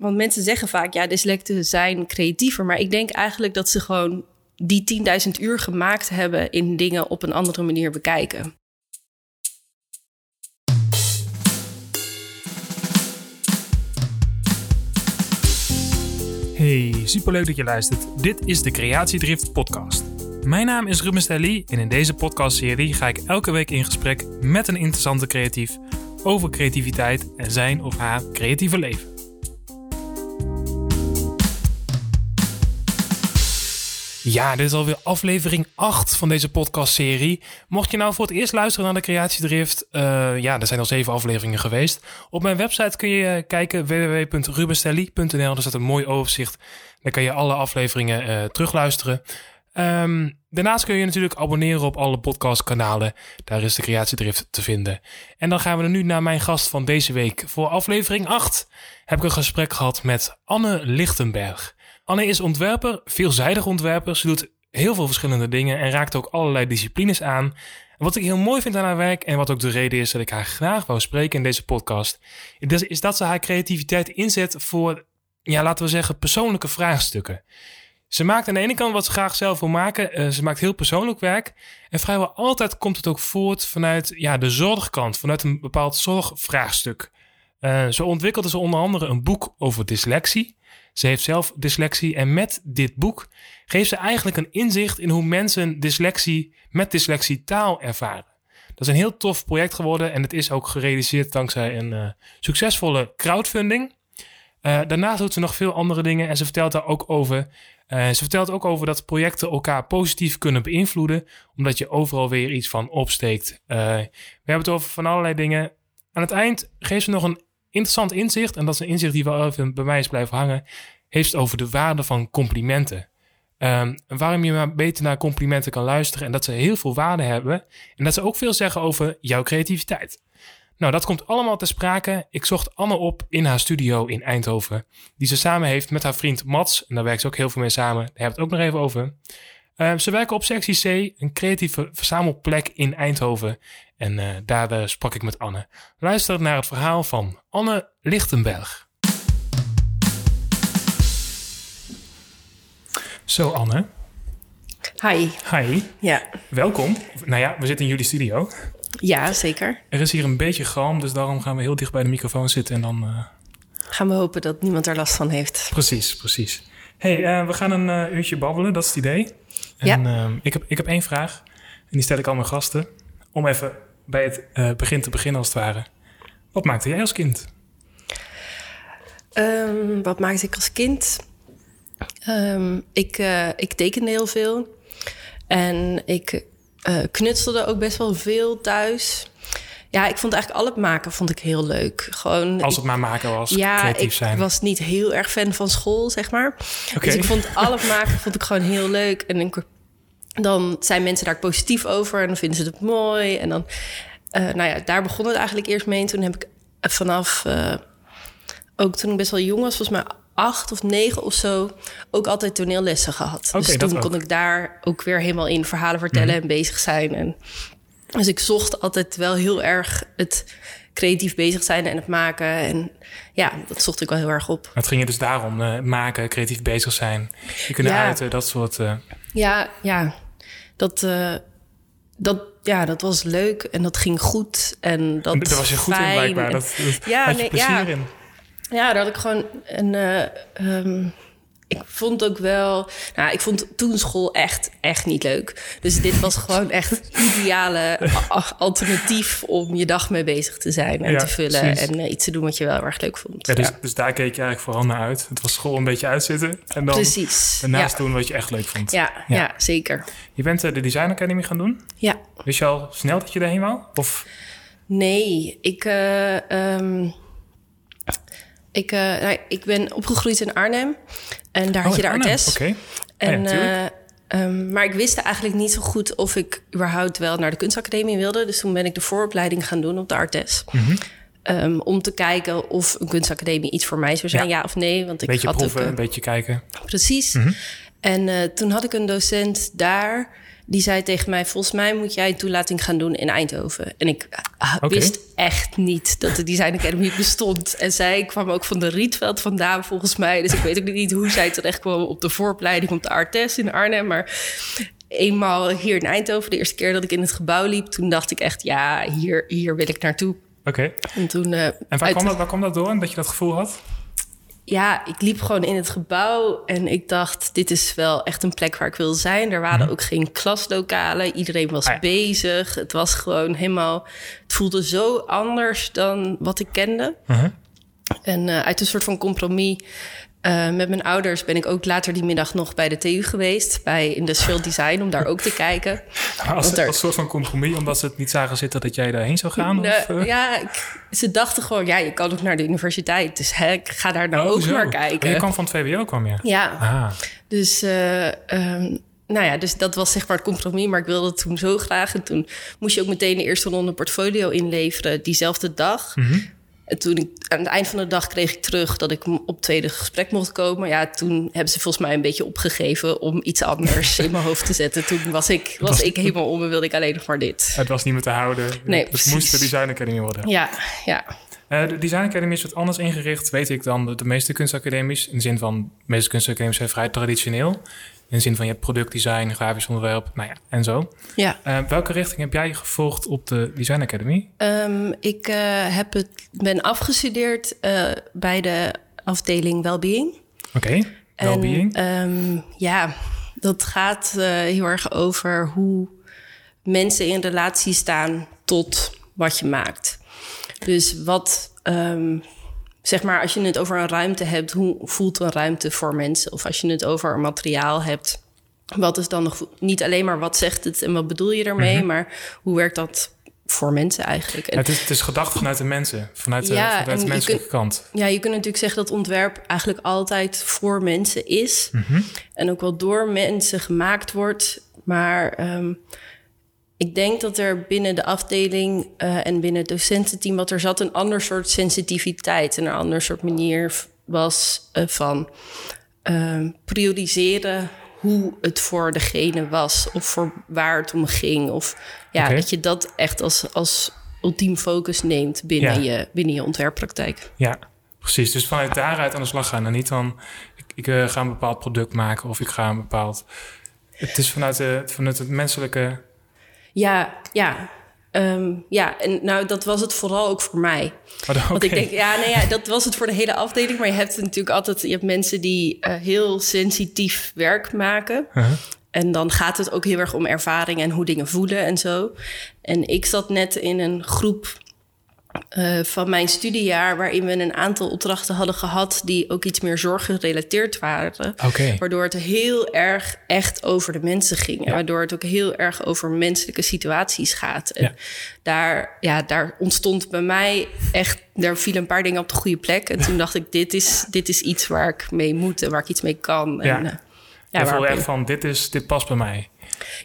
want mensen zeggen vaak, ja, dyslecten zijn creatiever. Maar ik denk eigenlijk dat ze gewoon die 10.000 uur gemaakt hebben in dingen op een andere manier bekijken. Hey, superleuk dat je luistert. Dit is de Creatiedrift podcast. Mijn naam is Ruben Stelly en in deze podcastserie ga ik elke week in gesprek met een interessante creatief over creativiteit en zijn of haar creatieve leven. Ja, dit is alweer aflevering 8 van deze podcastserie. Mocht je nou voor het eerst luisteren naar de Creatiedrift, uh, ja, er zijn al zeven afleveringen geweest. Op mijn website kun je kijken www.rubenstelly.nl. Daar staat een mooi overzicht. Daar kan je alle afleveringen uh, terugluisteren. Um, daarnaast kun je natuurlijk abonneren op alle podcastkanalen. Daar is de Creatiedrift te vinden. En dan gaan we nu naar mijn gast van deze week. Voor aflevering 8 heb ik een gesprek gehad met Anne Lichtenberg. Anne is ontwerper, veelzijdig ontwerper. Ze doet heel veel verschillende dingen en raakt ook allerlei disciplines aan. Wat ik heel mooi vind aan haar werk en wat ook de reden is dat ik haar graag wou spreken in deze podcast, is dat ze haar creativiteit inzet voor, ja, laten we zeggen, persoonlijke vraagstukken. Ze maakt aan de ene kant wat ze graag zelf wil maken. Uh, ze maakt heel persoonlijk werk. En vrijwel altijd komt het ook voort vanuit ja, de zorgkant, vanuit een bepaald zorgvraagstuk. Uh, zo ontwikkelde ze onder andere een boek over dyslexie. Ze heeft zelf dyslexie en met dit boek geeft ze eigenlijk een inzicht in hoe mensen dyslexie met dyslexie taal ervaren. Dat is een heel tof project geworden en het is ook gerealiseerd dankzij een uh, succesvolle crowdfunding. Uh, daarnaast doet ze nog veel andere dingen en ze vertelt daar ook over. Uh, ze vertelt ook over dat projecten elkaar positief kunnen beïnvloeden, omdat je overal weer iets van opsteekt. We hebben het over van allerlei dingen. Aan het eind geeft ze nog een interessant inzicht, en dat is een inzicht die wel even bij mij is blijven hangen, heeft over de waarde van complimenten. Um, waarom je maar beter naar complimenten kan luisteren en dat ze heel veel waarde hebben en dat ze ook veel zeggen over jouw creativiteit. Nou, dat komt allemaal te sprake. Ik zocht Anne op in haar studio in Eindhoven, die ze samen heeft met haar vriend Mats. En daar werkt ze ook heel veel mee samen. Daar hebben we het ook nog even over. Uh, ze werken op sectie C, een creatieve verzamelplek in Eindhoven. En uh, daar uh, sprak ik met Anne. Luister naar het verhaal van Anne Lichtenberg. Zo, Anne. Hi. Hi. Ja. Welkom. Nou ja, we zitten in jullie studio. Ja, zeker. Er is hier een beetje galm, dus daarom gaan we heel dicht bij de microfoon zitten en dan... Uh... Gaan we hopen dat niemand er last van heeft. Precies, precies. hey, we gaan een uurtje babbelen, dat is het idee. En, ja. ik, heb, ik heb één vraag, en die stel ik al mijn gasten. Om even bij het begin te beginnen als het ware. Wat maakte jij als kind? Um, wat maakte ik als kind? Um, ik, ik tekende heel veel. En ik uh, knutselde ook best wel veel thuis. Ja, ik vond eigenlijk al het maken vond ik heel leuk. Gewoon, Als het maar maken was, ja, creatief zijn. ik was niet heel erg fan van school, zeg maar. Okay. Dus ik vond al het maken vond ik gewoon heel leuk. En ik, dan zijn mensen daar positief over en dan vinden ze het mooi. En dan, uh, nou ja, daar begon het eigenlijk eerst mee. En toen heb ik vanaf, uh, ook toen ik best wel jong was, volgens mij acht of negen of zo ook altijd toneellessen gehad. Okay, dus toen kon ik daar ook weer helemaal in verhalen vertellen mm -hmm. en bezig zijn. En dus ik zocht altijd wel heel erg het creatief bezig zijn en het maken. En ja, dat zocht ik wel heel erg op. Het ging je dus daarom uh, maken, creatief bezig zijn, je kunnen ja. uiten, dat soort. Uh... Ja, ja, dat. Uh, dat, ja, dat was leuk en dat ging goed. En dat Daar was je goed fijn. in blijkbaar. Dat, dat ja, had je nee, plezier ja. in. Ja, daar had ik gewoon een. Um, ik vond ook wel. Nou, ik vond toen school echt, echt niet leuk. Dus dit was gewoon echt ideale alternatief om je dag mee bezig te zijn en Ja, te vullen. precies. En uh, iets te doen wat je wel erg leuk vond. Ja, dus, Ja. dus daar keek je eigenlijk vooral naar uit. Het was school een beetje uitzitten. En dan Precies. daarnaast doen wat je echt leuk vond. Ja, Ja. ja. zeker. Je bent uh, de Design Academy gaan doen. Ja. Wist je al snel dat je daarheen wou? Of Nee, ik. Uh, um, ik, uh, nou, ik ben opgegroeid in Arnhem. En daar had oh, je de. Artes. En, Ah ja, uh, um, maar ik wist eigenlijk niet zo goed of ik überhaupt wel naar de kunstacademie wilde. Dus toen ben ik de vooropleiding gaan doen op de Artes. Mhm. Um, om te kijken of een kunstacademie iets voor mij zou zijn, Ja. ja, of nee. Want ik beetje had proeven, ook, een beetje kijken. Precies. Mhm. En uh, toen had ik een docent daar die zei tegen mij: Volgens mij moet jij een toelating gaan doen in Eindhoven. En ik ah, wist echt niet dat de Design Academy bestond. En zij kwam ook van de Rietveld vandaan, volgens mij. Dus ik weet ook niet hoe zij terecht kwam op de vooropleiding op de Artes in Arnhem. Maar eenmaal hier in Eindhoven, de eerste keer dat ik in het gebouw liep, toen dacht ik echt: Ja, hier, hier wil ik naartoe. Oké. En toen. Uh, en waar, kwam dat, waar kwam dat door? Dat je dat gevoel had? Ja, ik liep gewoon in het gebouw en ik dacht, dit is wel echt een plek waar ik wil zijn. Er waren mhm. ook geen klaslokalen, iedereen was ah, bezig. Het was gewoon helemaal, het voelde zo anders dan wat ik kende. Mhm. En uh, uit een soort van compromis uh, met mijn ouders ben ik ook later die middag nog bij de TU geweest, bij Industrial Design, om daar ook te kijken. Als, er... als soort van compromis, omdat ze het niet zagen zitten dat jij daarheen zou gaan? of, uh... Ja, ze dachten gewoon, ja, je kan ook naar de universiteit, dus hè, ik ga daar nou oh, ook naar kijken. je kwam van het VWO, kwam je? Ja, ah. dus... Uh, um, nou ja, dus dat was zeg maar het compromis, maar ik wilde het toen zo graag. En toen moest je ook meteen de eerste ronde portfolio inleveren, diezelfde dag. Mm -hmm. En toen ik aan het eind van de dag kreeg ik terug dat ik op tweede gesprek mocht komen. Ja, toen hebben ze volgens mij een beetje opgegeven om iets anders in mijn hoofd te zetten. Toen was ik, was ik helemaal om en wilde ik alleen nog maar dit. Het was niet meer te houden. Nee, het moest de worden. Ja, ja. Uh, de Design Academy is wat anders ingericht, weet ik, dan de, de meeste kunstacademies. In de zin van, de meeste kunstacademies zijn vrij traditioneel. In de zin van je hebt productdesign, grafisch onderwerp, nou ja, en zo. Ja. Uh, welke richting heb jij gevolgd op de Design Academy? Um, ik uh, heb het, ben afgestudeerd bij de afdeling Wellbeing. Oké, okay. Wellbeing. Um, ja, dat gaat heel erg over hoe mensen in relatie staan tot wat je maakt. Dus wat um, zeg maar, als je het over een ruimte hebt, hoe voelt een ruimte voor mensen? Of als je het over een materiaal hebt, wat is dan nog niet alleen maar wat zegt het en wat bedoel je ermee, mhm. maar hoe werkt dat voor mensen eigenlijk? het, is, het is gedacht vanuit de mensen, vanuit de, vanuit de menselijke kant. Ja, je kunt natuurlijk zeggen dat ontwerp eigenlijk altijd voor mensen is mhm. en ook wel door mensen gemaakt wordt, maar. Um, ik denk dat er binnen de afdeling uh, en binnen het docententeam... wat er zat een ander soort sensitiviteit... en een ander soort manier was uh, van uh, prioriseren... hoe het voor degene was of voor waar het om ging. Of ja, okay. dat je dat echt als, als ultiem focus neemt binnen, ja. je, binnen je ontwerppraktijk. Ja, precies. Dus vanuit daaruit aan de slag gaan. En niet van, ik, ik uh, ga een bepaald product maken... of ik ga een bepaald... Het is vanuit, de, vanuit het menselijke ja, ja. Um, ja, en nou, dat was het vooral ook voor mij. Oh, Want ik denk, ja, nee, ja, dat was het voor de hele afdeling. Maar je hebt natuurlijk altijd, je hebt mensen die uh, heel sensitief werk maken. Uh -huh. En dan gaat het ook heel erg om ervaring en hoe dingen voelen en zo. En ik zat net in een groep uh, van mijn studiejaar, waarin we een aantal opdrachten hadden gehad die ook iets meer zorggerelateerd waren. Okay. Waardoor het heel erg echt over de mensen ging. Waardoor het ook heel erg over menselijke situaties gaat. En ja. Daar, ja, daar ontstond bij mij echt, daar vielen een paar dingen op de goede plek. En toen dacht ik, dit is, dit is iets waar ik mee moet en waar ik iets mee kan. Ja. En, uh, ja, voel echt van, dit, is, dit past bij mij.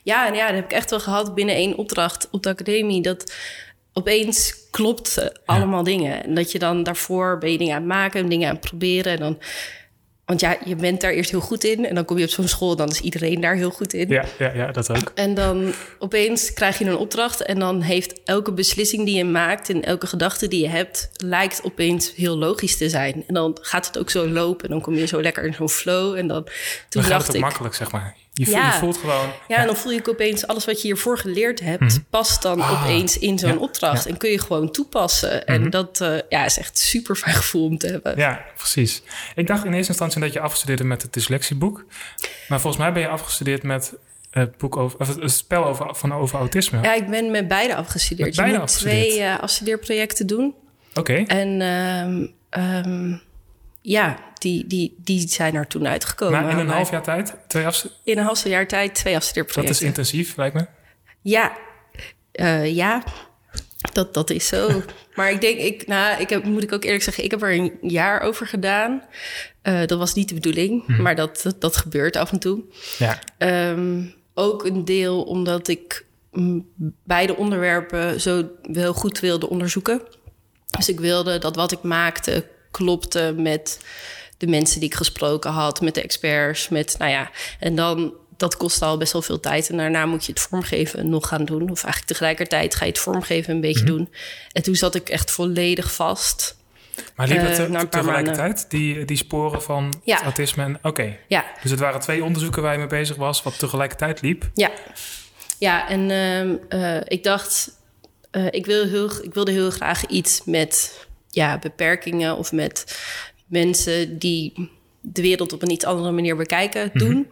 Ja, en ja, dat heb ik echt wel gehad binnen één opdracht op de academie. Dat opeens klopt allemaal dingen. En dat je dan daarvoor ben je dingen aan het maken, dingen aan het proberen. En dan, want ja, je bent daar eerst heel goed in. En dan kom je op zo'n school, dan is iedereen daar heel goed in. Ja, ja, ja, dat ook. En dan opeens krijg je een opdracht. En dan heeft elke beslissing die je maakt en elke gedachte die je hebt, lijkt opeens heel logisch te zijn. En dan gaat het ook zo lopen. En dan kom je zo lekker in zo'n flow. En dan toen dan dacht het ik. makkelijk, zeg maar. Je, voelt, ja. je voelt gewoon. Ja, en dan voel je ook opeens alles wat je hiervoor geleerd hebt, mm -hmm. past dan ah, opeens in zo'n ja, opdracht. Ja. En kun je gewoon toepassen. Mm -hmm. En dat uh, ja, is echt super fijn gevoel om te hebben. Ja, precies. Ik dacht in eerste instantie dat je afgestudeerde met het dyslexieboek. Maar volgens mij ben je afgestudeerd met het boek over, of het spel over, van over autisme. Ja, ik ben met beide afgestudeerd. Met beide je moet afgestudeerd. twee uh, afstudeerprojecten doen. Oké. Okay. En um, um, ja, die, die, die zijn er toen uitgekomen. Maar in een half jaar tijd? Twee afstu- in een half jaar tijd twee afstudeerprojecten. Dat is intensief, lijkt me. Ja, uh, ja. Dat, dat is zo. maar ik denk, ik, nou, ik heb, moet ik ook eerlijk zeggen, ik heb er een jaar over gedaan. Uh, dat was niet de bedoeling, hmm. maar dat, dat, dat, gebeurt af en toe. Ja. Um, ook een deel omdat ik beide onderwerpen zo wel goed wilde onderzoeken. Dus ik wilde dat wat ik maakte klopte met de mensen die ik gesproken had, met de experts, met, nou ja, en dan dat kost al best wel veel tijd. En daarna moet je het vormgeven nog gaan doen. Of eigenlijk tegelijkertijd ga je het vormgeven een beetje doen. En toen zat ik echt volledig vast. Maar liep het uh, tegelijkertijd, die, die sporen van ja. autisme? En, Oké, ja. dus het waren twee onderzoeken waar je mee bezig was... wat tegelijkertijd liep? Ja, ja en uh, ik dacht... ik, wil heel, ik wilde heel graag iets met ja, beperkingen... of met mensen die de wereld op een iets andere manier bekijken, mhm. doen.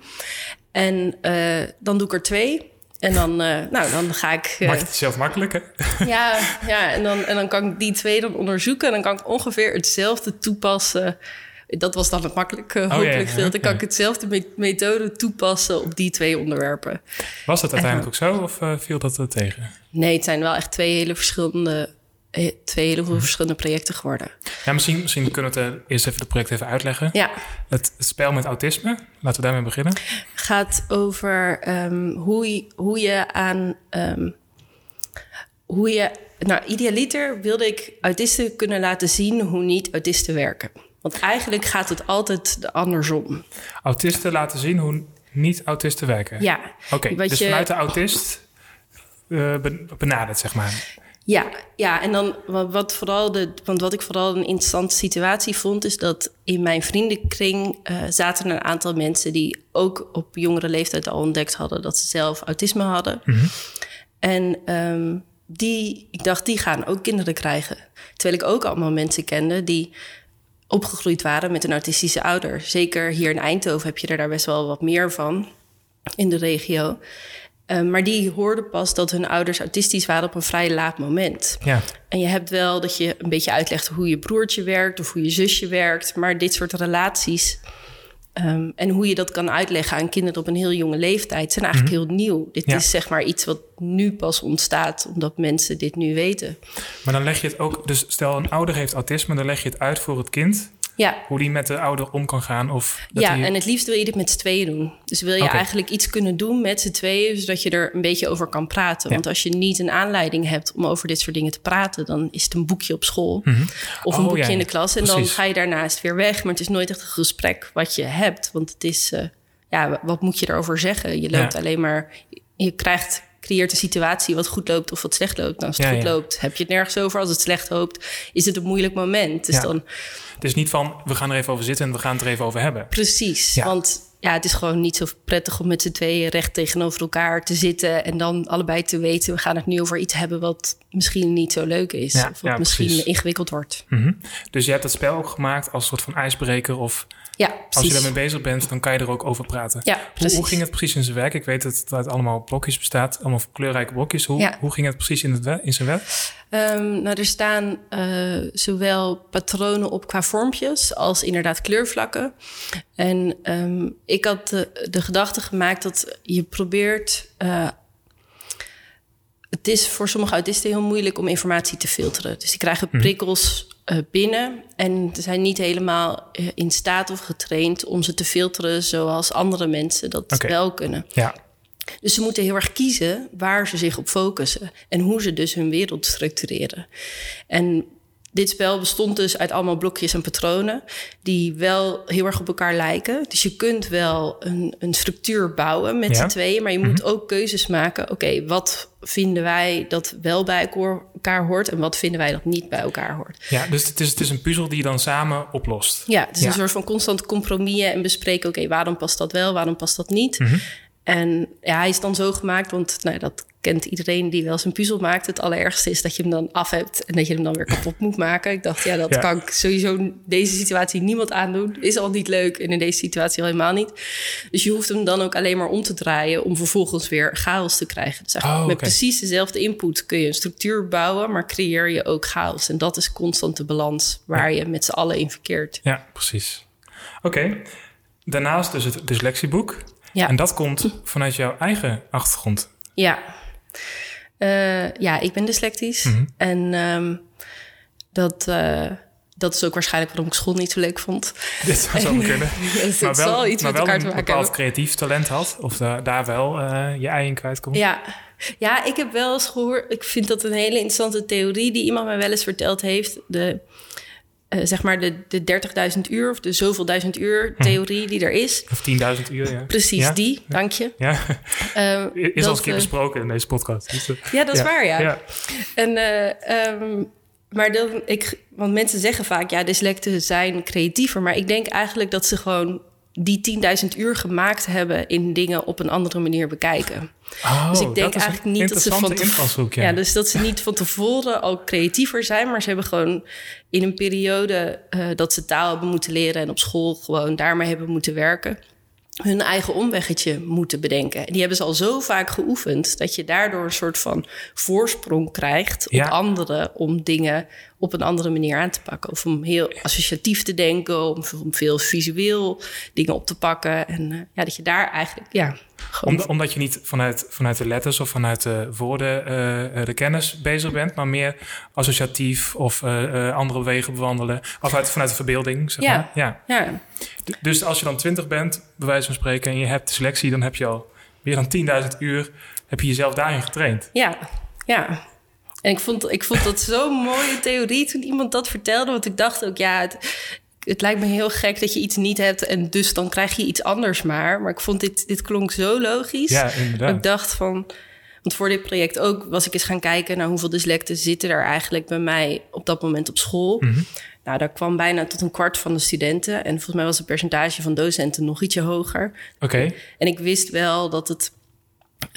En uh, dan doe ik er twee. En dan, uh, nou, dan ga ik. Uh, Maakt het zelf makkelijk, hè? Ja, ja en, dan, en dan kan ik die twee dan onderzoeken. En dan kan ik ongeveer hetzelfde toepassen. Dat was dan het makkelijke, oh, hopelijk Dan kan ik hetzelfde methode toepassen op die twee onderwerpen. Was dat uiteindelijk ook zo of viel dat er tegen? Nee, het zijn wel echt twee hele verschillende twee hele veel verschillende projecten geworden. Ja, misschien, misschien kunnen we het eerst even de project even uitleggen. Ja. Het, spel met autisme, laten we daarmee beginnen. Gaat over um, hoe, je, hoe je aan. Um, hoe je. Nou, idealiter wilde ik autisten kunnen laten zien hoe niet-autisten werken. Want eigenlijk gaat het altijd andersom. Autisten laten zien hoe niet-autisten werken? Ja. Oké, dus je, vanuit de autist uh, benaderd, zeg maar. Ja, ja, en dan wat, vooral de, want wat ik vooral een interessante situatie vond, is dat in mijn vriendenkring uh, zaten een aantal mensen die ook op jongere leeftijd al ontdekt hadden dat ze zelf autisme hadden. Mhm. En um, die, ik dacht, die gaan ook kinderen krijgen. Terwijl ik ook allemaal mensen kende die opgegroeid waren met een autistische ouder. Zeker hier in Eindhoven heb je er daar best wel wat meer van in de regio. Ehm, maar die hoorden pas dat hun ouders autistisch waren op een vrij laat moment. Ja. En je hebt wel dat je een beetje uitlegt hoe je broertje werkt of hoe je zusje werkt. Maar dit soort relaties um, en hoe je dat kan uitleggen aan kinderen op een heel jonge leeftijd zijn eigenlijk mhm. heel nieuw. Dit is zeg maar iets wat nu pas ontstaat omdat mensen dit nu weten. Maar dan leg je het ook, dus stel een ouder heeft autisme, dan leg je het uit voor het kind. Ja. Hoe die met de ouder om kan gaan. Of ja, en het liefst wil je dit met z'n tweeën doen. Dus wil je eigenlijk iets kunnen doen met z'n tweeën, zodat je er een beetje over kan praten. Want als je niet een aanleiding hebt om over dit soort dingen te praten, dan is het een boekje op school mhm. of een oh, boekje in de klas. En dan ga je daarnaast weer weg. Maar het is nooit echt een gesprek wat je hebt. Want het is, uh, ja, wat moet je erover zeggen? Je loopt alleen maar, je krijgt creëert een situatie wat goed loopt of wat slecht loopt. Nou, als het goed loopt, heb je het nergens over. Als het slecht loopt, is het een moeilijk moment. Dus dan het is niet van, we gaan er even over zitten en we gaan het er even over hebben. Precies, want ja, het is gewoon niet zo prettig om met z'n tweeën recht tegenover elkaar te zitten en dan allebei te weten, we gaan het nu over iets hebben wat misschien niet zo leuk is. of wat misschien ingewikkeld wordt. Mhm. Dus je hebt het spel ook gemaakt als een soort van ijsbreker of ja, als je daarmee bezig bent, dan kan je er ook over praten. Ja, hoe, hoe, ging het precies in zijn werk? Ik weet dat het uit allemaal blokjes bestaat, allemaal kleurrijke blokjes. Hoe, hoe ging het precies in, het, in zijn werk? Um, nou, er staan uh, zowel patronen op qua vormpjes als inderdaad kleurvlakken. En um, ik had de, de, gedachte gemaakt dat je probeert. Uh, het is voor sommige autisten heel moeilijk om informatie te filteren. Dus die krijgen mhm. prikkels binnen en ze zijn niet helemaal in staat of getraind om ze te filteren zoals andere mensen dat wel kunnen. Ja. Dus ze moeten heel erg kiezen waar ze zich op focussen en hoe ze dus hun wereld structureren. En dit spel bestond dus uit allemaal blokjes en patronen die wel heel erg op elkaar lijken. Dus je kunt wel een, een structuur bouwen met ja. z'n tweeën, maar je moet mhm. ook keuzes maken. Oké, wat vinden wij dat wel bij elkaar hoort en wat vinden wij dat niet bij elkaar hoort? Ja, dus het is, het is een puzzel die je dan samen oplost. Ja, het is een soort van constant compromissen en bespreken. Oké, waarom past dat wel, waarom past dat niet? Mhm. En ja, hij is dan zo gemaakt, want nou, dat kent iedereen die wel zijn puzzel maakt. Het allerergste is dat je hem dan af hebt en dat je hem dan weer kapot moet maken. Ik dacht, ja, dat kan ik sowieso deze situatie niemand aandoen. Is al niet leuk en in deze situatie al helemaal niet. Dus je hoeft hem dan ook alleen maar om te draaien om vervolgens weer chaos te krijgen. Dus oh, met precies dezelfde input kun je een structuur bouwen, maar creëer je ook chaos. En dat is constant de balans waar je met z'n allen in verkeert. Ja, precies. Oké. Daarnaast dus het dyslexieboek. Ja. En dat komt vanuit jouw eigen achtergrond. Ja. Uh, ja, ik ben dyslectisch. Mm En um, dat, uh, dat is ook waarschijnlijk waarom ik school niet zo leuk vond. Dit zou zo kunnen. dus maar wel, zal iets met elkaar te maken een bepaald creatief talent had. Of daar, daar wel uh, je ei in kwijtkomt. Ja. ja, ik heb wel eens gehoord... Ik vind dat een hele interessante theorie... die iemand mij wel eens verteld heeft. De, zeg maar de, de 30.000 uur of de zoveel duizend uur hm. theorie die er is. Of 10.000 uur, ja. Precies, die, dank je. Ja, uh, is al eens een keer besproken in deze podcast. Dus, ja, dat is waar, ja. En, um, maar dan, ik, want mensen zeggen vaak, ja, dyslecten zijn creatiever. Maar ik denk eigenlijk dat ze gewoon die 10.000 uur gemaakt hebben in dingen op een andere manier bekijken. Oh, dus ik denk eigenlijk niet dat ze van tevoren, ja. ja. dus dat ze niet van tevoren al creatiever zijn, maar ze hebben gewoon in een periode uh, dat ze taal hebben moeten leren en op school gewoon daarmee hebben moeten werken hun eigen omweggetje moeten bedenken. Die hebben ze al zo vaak geoefend dat je daardoor een soort van voorsprong krijgt op anderen om dingen op een andere manier aan te pakken. Of om heel associatief te denken, om, om veel visueel dingen op te pakken. En uh, ja, dat je daar eigenlijk, ja. Omdat je niet vanuit, vanuit de letters of vanuit de woorden uh, de kennis bezig bent, maar meer associatief of uh, andere wegen bewandelen. Of uit, vanuit de verbeelding, zeg ja. maar. Ja. ja. Dus als je dan twintig bent, bij wijze van spreken, en je hebt de selectie, dan heb je al meer dan 10.000 uur, heb je jezelf daarin getraind. Ja, ja. En ik vond, ik vond dat zo'n mooie theorie toen iemand dat vertelde. Want ik dacht ook, ja, het, het lijkt me heel gek dat je iets niet hebt en dus dan krijg je iets anders maar. Maar ik vond dit, dit klonk zo logisch. Ja, inderdaad. ik dacht van, want voor dit project ook was ik eens gaan kijken naar hoeveel dyslecten zitten er eigenlijk bij mij op dat moment op school. Mm Nou, daar kwam bijna tot een kwart van de studenten. En volgens mij was het percentage van docenten nog ietsje hoger. Oké. En ik wist wel dat het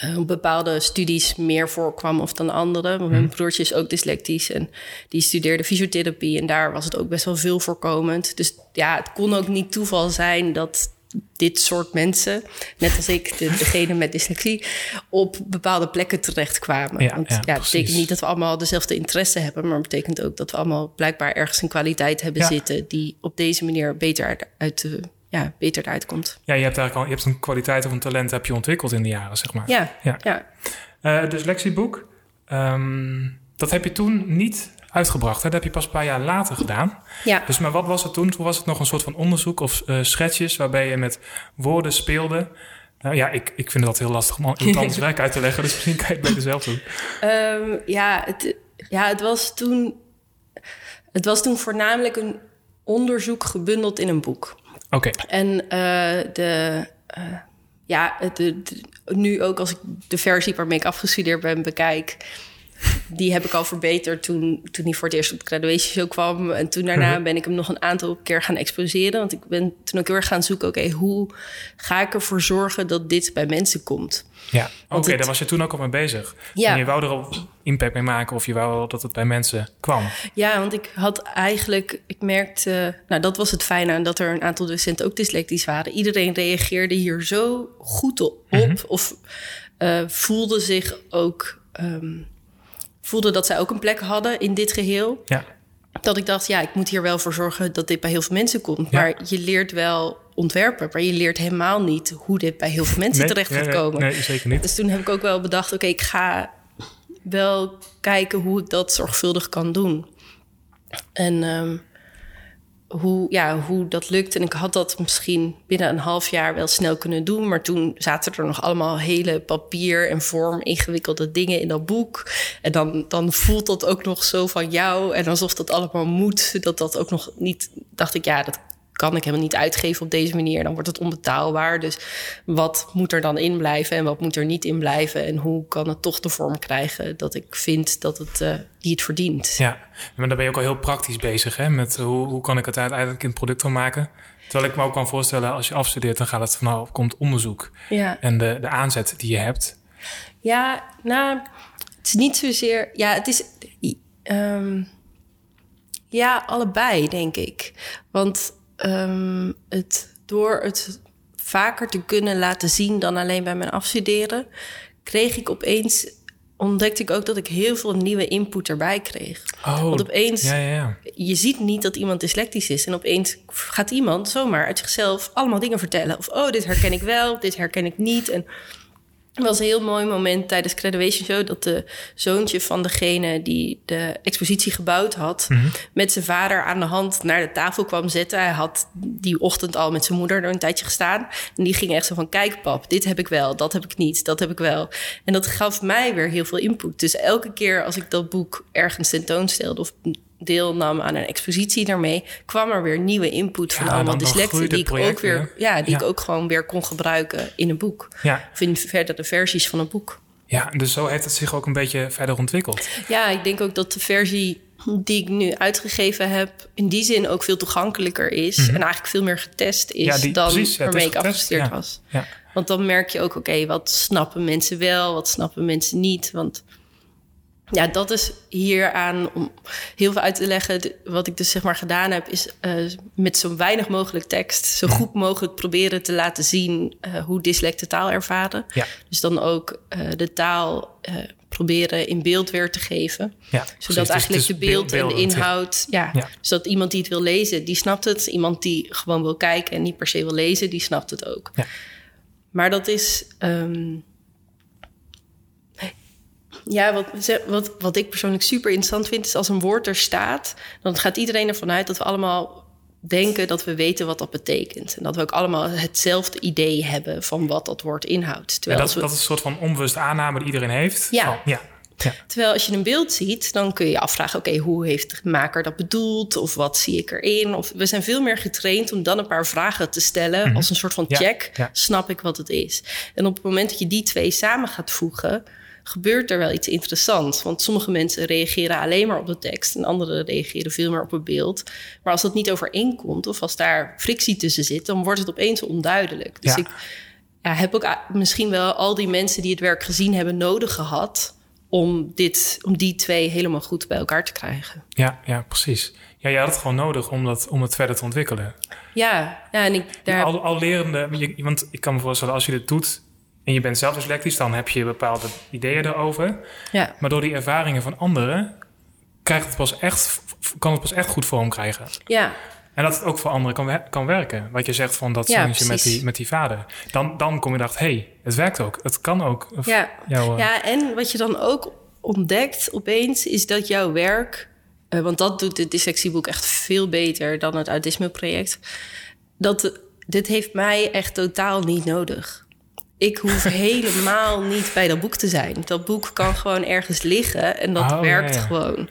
uh, bepaalde studies meer voorkwam of dan andere. Mijn mhm. broertje is ook dyslectisch en die studeerde fysiotherapie en daar was het ook best wel veel voorkomend. Dus ja, het kon ook niet toeval zijn dat dit soort mensen, net als ik, de, degene met dyslexie, op bepaalde plekken terechtkwamen. Ja, Want ja, ja, het betekent niet dat we allemaal dezelfde interesse hebben, maar het betekent ook dat we allemaal blijkbaar ergens een kwaliteit hebben zitten die op deze manier beter uit de ja, beter eruit komt. Ja, je hebt eigenlijk al je hebt een kwaliteit of een talent heb je ontwikkeld in de jaren, zeg maar. Ja, ja. ja. Uh, dus lectieboek, ehm, dat heb je toen niet uitgebracht. Hè? Dat heb je pas een paar jaar later gedaan. Ja. Dus maar wat was het toen? Toen was het nog een soort van onderzoek of uh, schetsjes waarbij je met woorden speelde. Nou ja, ik, ik vind het heel lastig om iemand anders werk uit te leggen. Dus misschien kan je het beter zelf doen. Um, ja, het, ja, het was toen... Het was toen voornamelijk een onderzoek gebundeld in een boek. Oké. En uh, de, uh, ja, de, nu ook als ik de versie waarmee ik afgestudeerd ben bekijk, die heb ik al verbeterd toen, toen hij voor het eerst op de graduation show kwam. En toen daarna mhm. ben ik hem nog een aantal keer gaan exposeren. Want ik ben toen ook heel erg gaan zoeken, oké, hoe ga ik ervoor zorgen dat dit bij mensen komt? Ja, oké, daar was je toen ook al mee bezig. Ja. En je wou er al impact mee maken of je wou dat het bij mensen kwam. Ja, want ik had eigenlijk, ik merkte, nou dat was het fijne aan dat er een aantal docenten ook dyslectisch waren. Iedereen reageerde hier zo goed op mhm. of uh, voelde zich ook... Um, voelde dat zij ook een plek hadden in dit geheel. Ja. Dat ik dacht, ja, ik moet hier wel voor zorgen dat dit bij heel veel mensen komt. Maar je leert wel ontwerpen, maar je leert helemaal niet hoe dit bij heel veel mensen terecht gaat komen. Nee, zeker niet. Dus toen heb ik ook wel bedacht, oké, ik ga wel kijken hoe ik dat zorgvuldig kan doen. En um, hoe, ja, hoe dat lukt. En ik had dat misschien binnen een half jaar wel snel kunnen doen. Maar toen zaten er nog allemaal hele papier en vorm ingewikkelde dingen in dat boek. En dan, dan voelt dat ook nog zo van jou. En alsof dat allemaal moet. Dat dat ook nog niet. Dacht ik, ja, dat kan ik helemaal niet uitgeven op deze manier. Dan wordt het onbetaalbaar. Dus wat moet er dan in blijven en wat moet er niet in blijven? En hoe kan het toch de vorm krijgen dat ik vind dat het uh, die het verdient? Ja, maar dan ben je ook al heel praktisch bezig hè? met hoe, hoe kan ik het uiteindelijk in het product van maken. Terwijl ik me ook kan voorstellen, als je afstudeert, dan gaat het van nou, komt onderzoek ja. en de, de aanzet die je hebt. Ja, nou, het is niet zozeer. Ja, het is. Um, ja, allebei, denk ik. Want um, het, door het vaker te kunnen laten zien dan alleen bij mijn afstuderen, kreeg ik opeens ontdekte ik ook dat ik heel veel nieuwe input erbij kreeg. Oh, Want opeens, ja, ja, ja. je ziet niet dat iemand dyslectisch is. En opeens gaat iemand zomaar uit zichzelf allemaal dingen vertellen. Of, oh, dit herken ik wel, dit herken ik niet. En het was een heel mooi moment tijdens Graduation Show... dat de zoontje van degene die de expositie gebouwd had... Mhm. met zijn vader aan de hand naar de tafel kwam zitten. Hij had die ochtend al met zijn moeder er een tijdje gestaan. En die ging echt zo van, kijk pap, dit heb ik wel, dat heb ik niet, dat heb ik wel. En dat gaf mij weer heel veel input. Dus elke keer als ik dat boek ergens tentoonstelde... of deelnam aan een expositie daarmee, kwam er weer nieuwe input van Ja, allemaal dyslecten die ik ook weer, weer. ja, die Ja. ik ook gewoon weer kon gebruiken in een boek. Ja. Of in verdere versies van een boek. ja, dus zo heeft het zich ook een beetje verder ontwikkeld. Ja, ik denk ook dat de versie die ik nu uitgegeven heb, in die zin ook veel toegankelijker is. En eigenlijk veel meer getest is Mhm. Ja, die- dan precies, ja, waarmee ik getest, afgestuurd ja. was. Ja. Want dan merk je ook, oké, wat snappen mensen wel, wat snappen mensen niet. Want ja, dat is hieraan om heel veel uit te leggen. Wat ik dus zeg maar gedaan heb, is eh, met zo weinig mogelijk tekst, zo goed mogelijk proberen te laten zien eh, hoe dyslecten taal ervaren. Ja. Dus dan ook eh, de taal proberen in beeld weer te geven. Ja. Zodat Dus eigenlijk is de beeld en de inhoud... Ja, Ja. zodat iemand die het wil lezen, die snapt het. Iemand die gewoon wil kijken en niet per se wil lezen, die snapt het ook. Ja. Maar dat is... ehm, ja, wat, wat, wat ik persoonlijk super interessant vind... is als een woord er staat... dan gaat iedereen ervan uit dat we allemaal denken... dat we weten wat dat betekent. En dat we ook allemaal hetzelfde idee hebben... van wat dat woord inhoudt. Ja, Terwijl dat, we dat is een soort van onbewuste aanname die iedereen heeft. Ja. Van, ja. Ja. Terwijl als je een beeld ziet, dan kun je je afvragen: oké, hoe heeft de maker dat bedoeld? Of wat zie ik erin? Of we zijn veel meer getraind om dan een paar vragen te stellen als een soort van Mhm. Check. Snap ik wat het is? En op het moment dat je die twee samen gaat voegen, gebeurt er wel iets interessants. Want sommige mensen reageren alleen maar op de tekst en anderen reageren veel meer op het beeld. Maar als dat niet overeenkomt of als daar frictie tussen zit, dan wordt het opeens onduidelijk. Dus Ja. ik ja, heb ook misschien wel al die mensen die het werk gezien hebben nodig gehad om, dit, om die twee helemaal goed bij elkaar te krijgen. Ja, ja, precies. Ja, je had het gewoon nodig om, dat, om het verder te ontwikkelen. Ja, ja en ik daar. Al, al lerende, want ik kan me voorstellen, als je dit doet en je bent zelf dyslectisch, dan heb je bepaalde ideeën erover. ja, Maar door die ervaringen van anderen krijgt het pas echt, kan het pas echt goed vorm krijgen. ja, En dat het ook voor anderen kan, kan werken. Wat je zegt van dat Ja, met die, met die vader. Dan, dan kom je dacht, hé, hey, het werkt ook. Het kan ook. Ja. jouw, eh, ja, en wat je dan ook ontdekt opeens is dat jouw werk, eh, want dat doet het dyslexieboek echt veel beter dan het autisme-project. Dat dit heeft mij echt totaal niet nodig. Ik hoef helemaal niet bij dat boek te zijn. Dat boek kan gewoon ergens liggen en dat Oh, werkt ja. gewoon.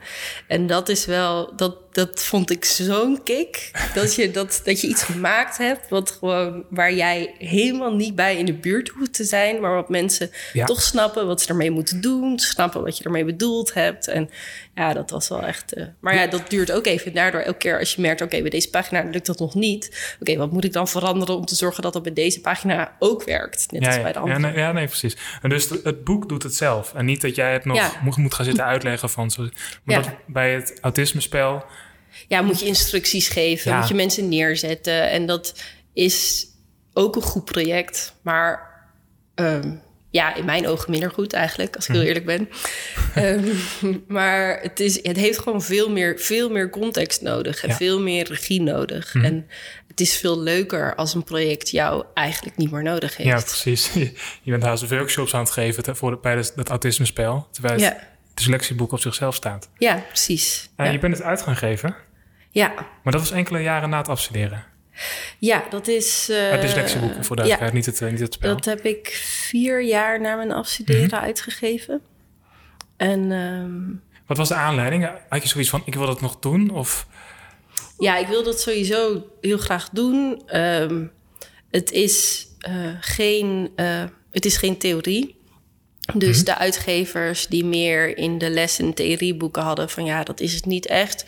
En dat is wel, dat, dat vond ik zo'n kick. Dat je, dat, dat je iets gemaakt hebt wat gewoon, waar jij helemaal niet bij in de buurt hoeft te zijn, maar wat mensen Ja. toch snappen wat ze ermee moeten doen, snappen wat je ermee bedoeld hebt. En ja, dat was wel echt. eh, maar ja, dat duurt ook even. Daardoor elke keer als je merkt, oké, bij deze pagina lukt dat nog niet. Oké, wat moet ik dan veranderen om te zorgen dat dat bij deze pagina ook werkt? Net ja, als ja, bij de ja, andere. nee, ja, nee, precies. En dus het, boek doet het zelf. En niet dat jij het nog Ja. moet, moet gaan zitten uitleggen van zo. Maar Ja. dat bij het autismespel. Ja, moet je instructies geven, Ja. moet je mensen neerzetten. En dat is ook een goed project. Maar ehm, ja, in mijn ogen minder goed eigenlijk, als ik heel Hm. eerlijk ben. Ehm, maar het, is, het heeft gewoon veel meer, veel meer context nodig en Ja. veel meer regie nodig. Hm. En het is veel leuker als een project jou eigenlijk niet meer nodig heeft. Ja, precies. Je, bent haast workshops aan het geven voor bij dat autismespel. Terwijl het Ja. dyslexieboek op zichzelf staat. Ja, precies. En ja. je bent het uit gaan geven. Ja. Maar dat was enkele jaren na het afstuderen. ja, dat is... eh, het dyslexieboek, voor duidelijkheid. ja. Niet, het, eh, niet het spel. Dat heb ik vier jaar na mijn afstuderen Mhm. uitgegeven. En ehm, Wat was de aanleiding? Had je zoiets van, ik wil dat nog doen? Of, ja, ik wil dat sowieso heel graag doen. Ehm, het, is, eh, geen, het is geen theorie. Dus de uitgevers die meer in de les- en theorieboeken hadden... van ja, dat is het niet echt.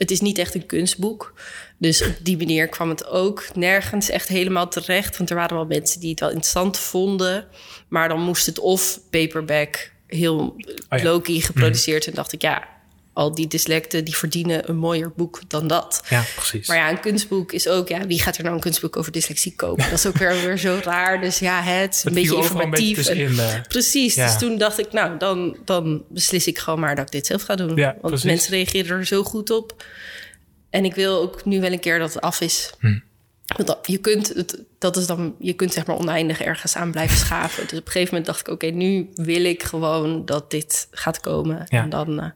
Het is niet echt een kunstboek. Dus op die manier kwam het ook nergens echt helemaal terecht. Want er waren wel mensen die het wel interessant vonden. Maar dan moest het of paperback heel ja. low-key geproduceerd. En dacht ik, ja, al die dyslecten die verdienen een mooier boek dan dat. ja, precies. Maar ja, een kunstboek is ook, ja, wie gaat er nou een kunstboek over dyslexie kopen? Dat is ook weer, weer zo raar. Dus ja, het is een beetje overal een beetje informatief. en- tussenin, eh. precies. Ja. Dus toen dacht ik, nou, dan, dan beslis ik gewoon maar dat ik dit zelf ga doen. Ja, Want precies. mensen reageren er zo goed op. En ik wil ook nu wel een keer dat het af is. Hm. Want dat, je kunt het, dat is dan, je kunt zeg maar oneindig ergens aan blijven schaven. Dus op een gegeven moment dacht ik, oké, nu wil ik gewoon dat dit gaat komen. Ja. En, dan, eh,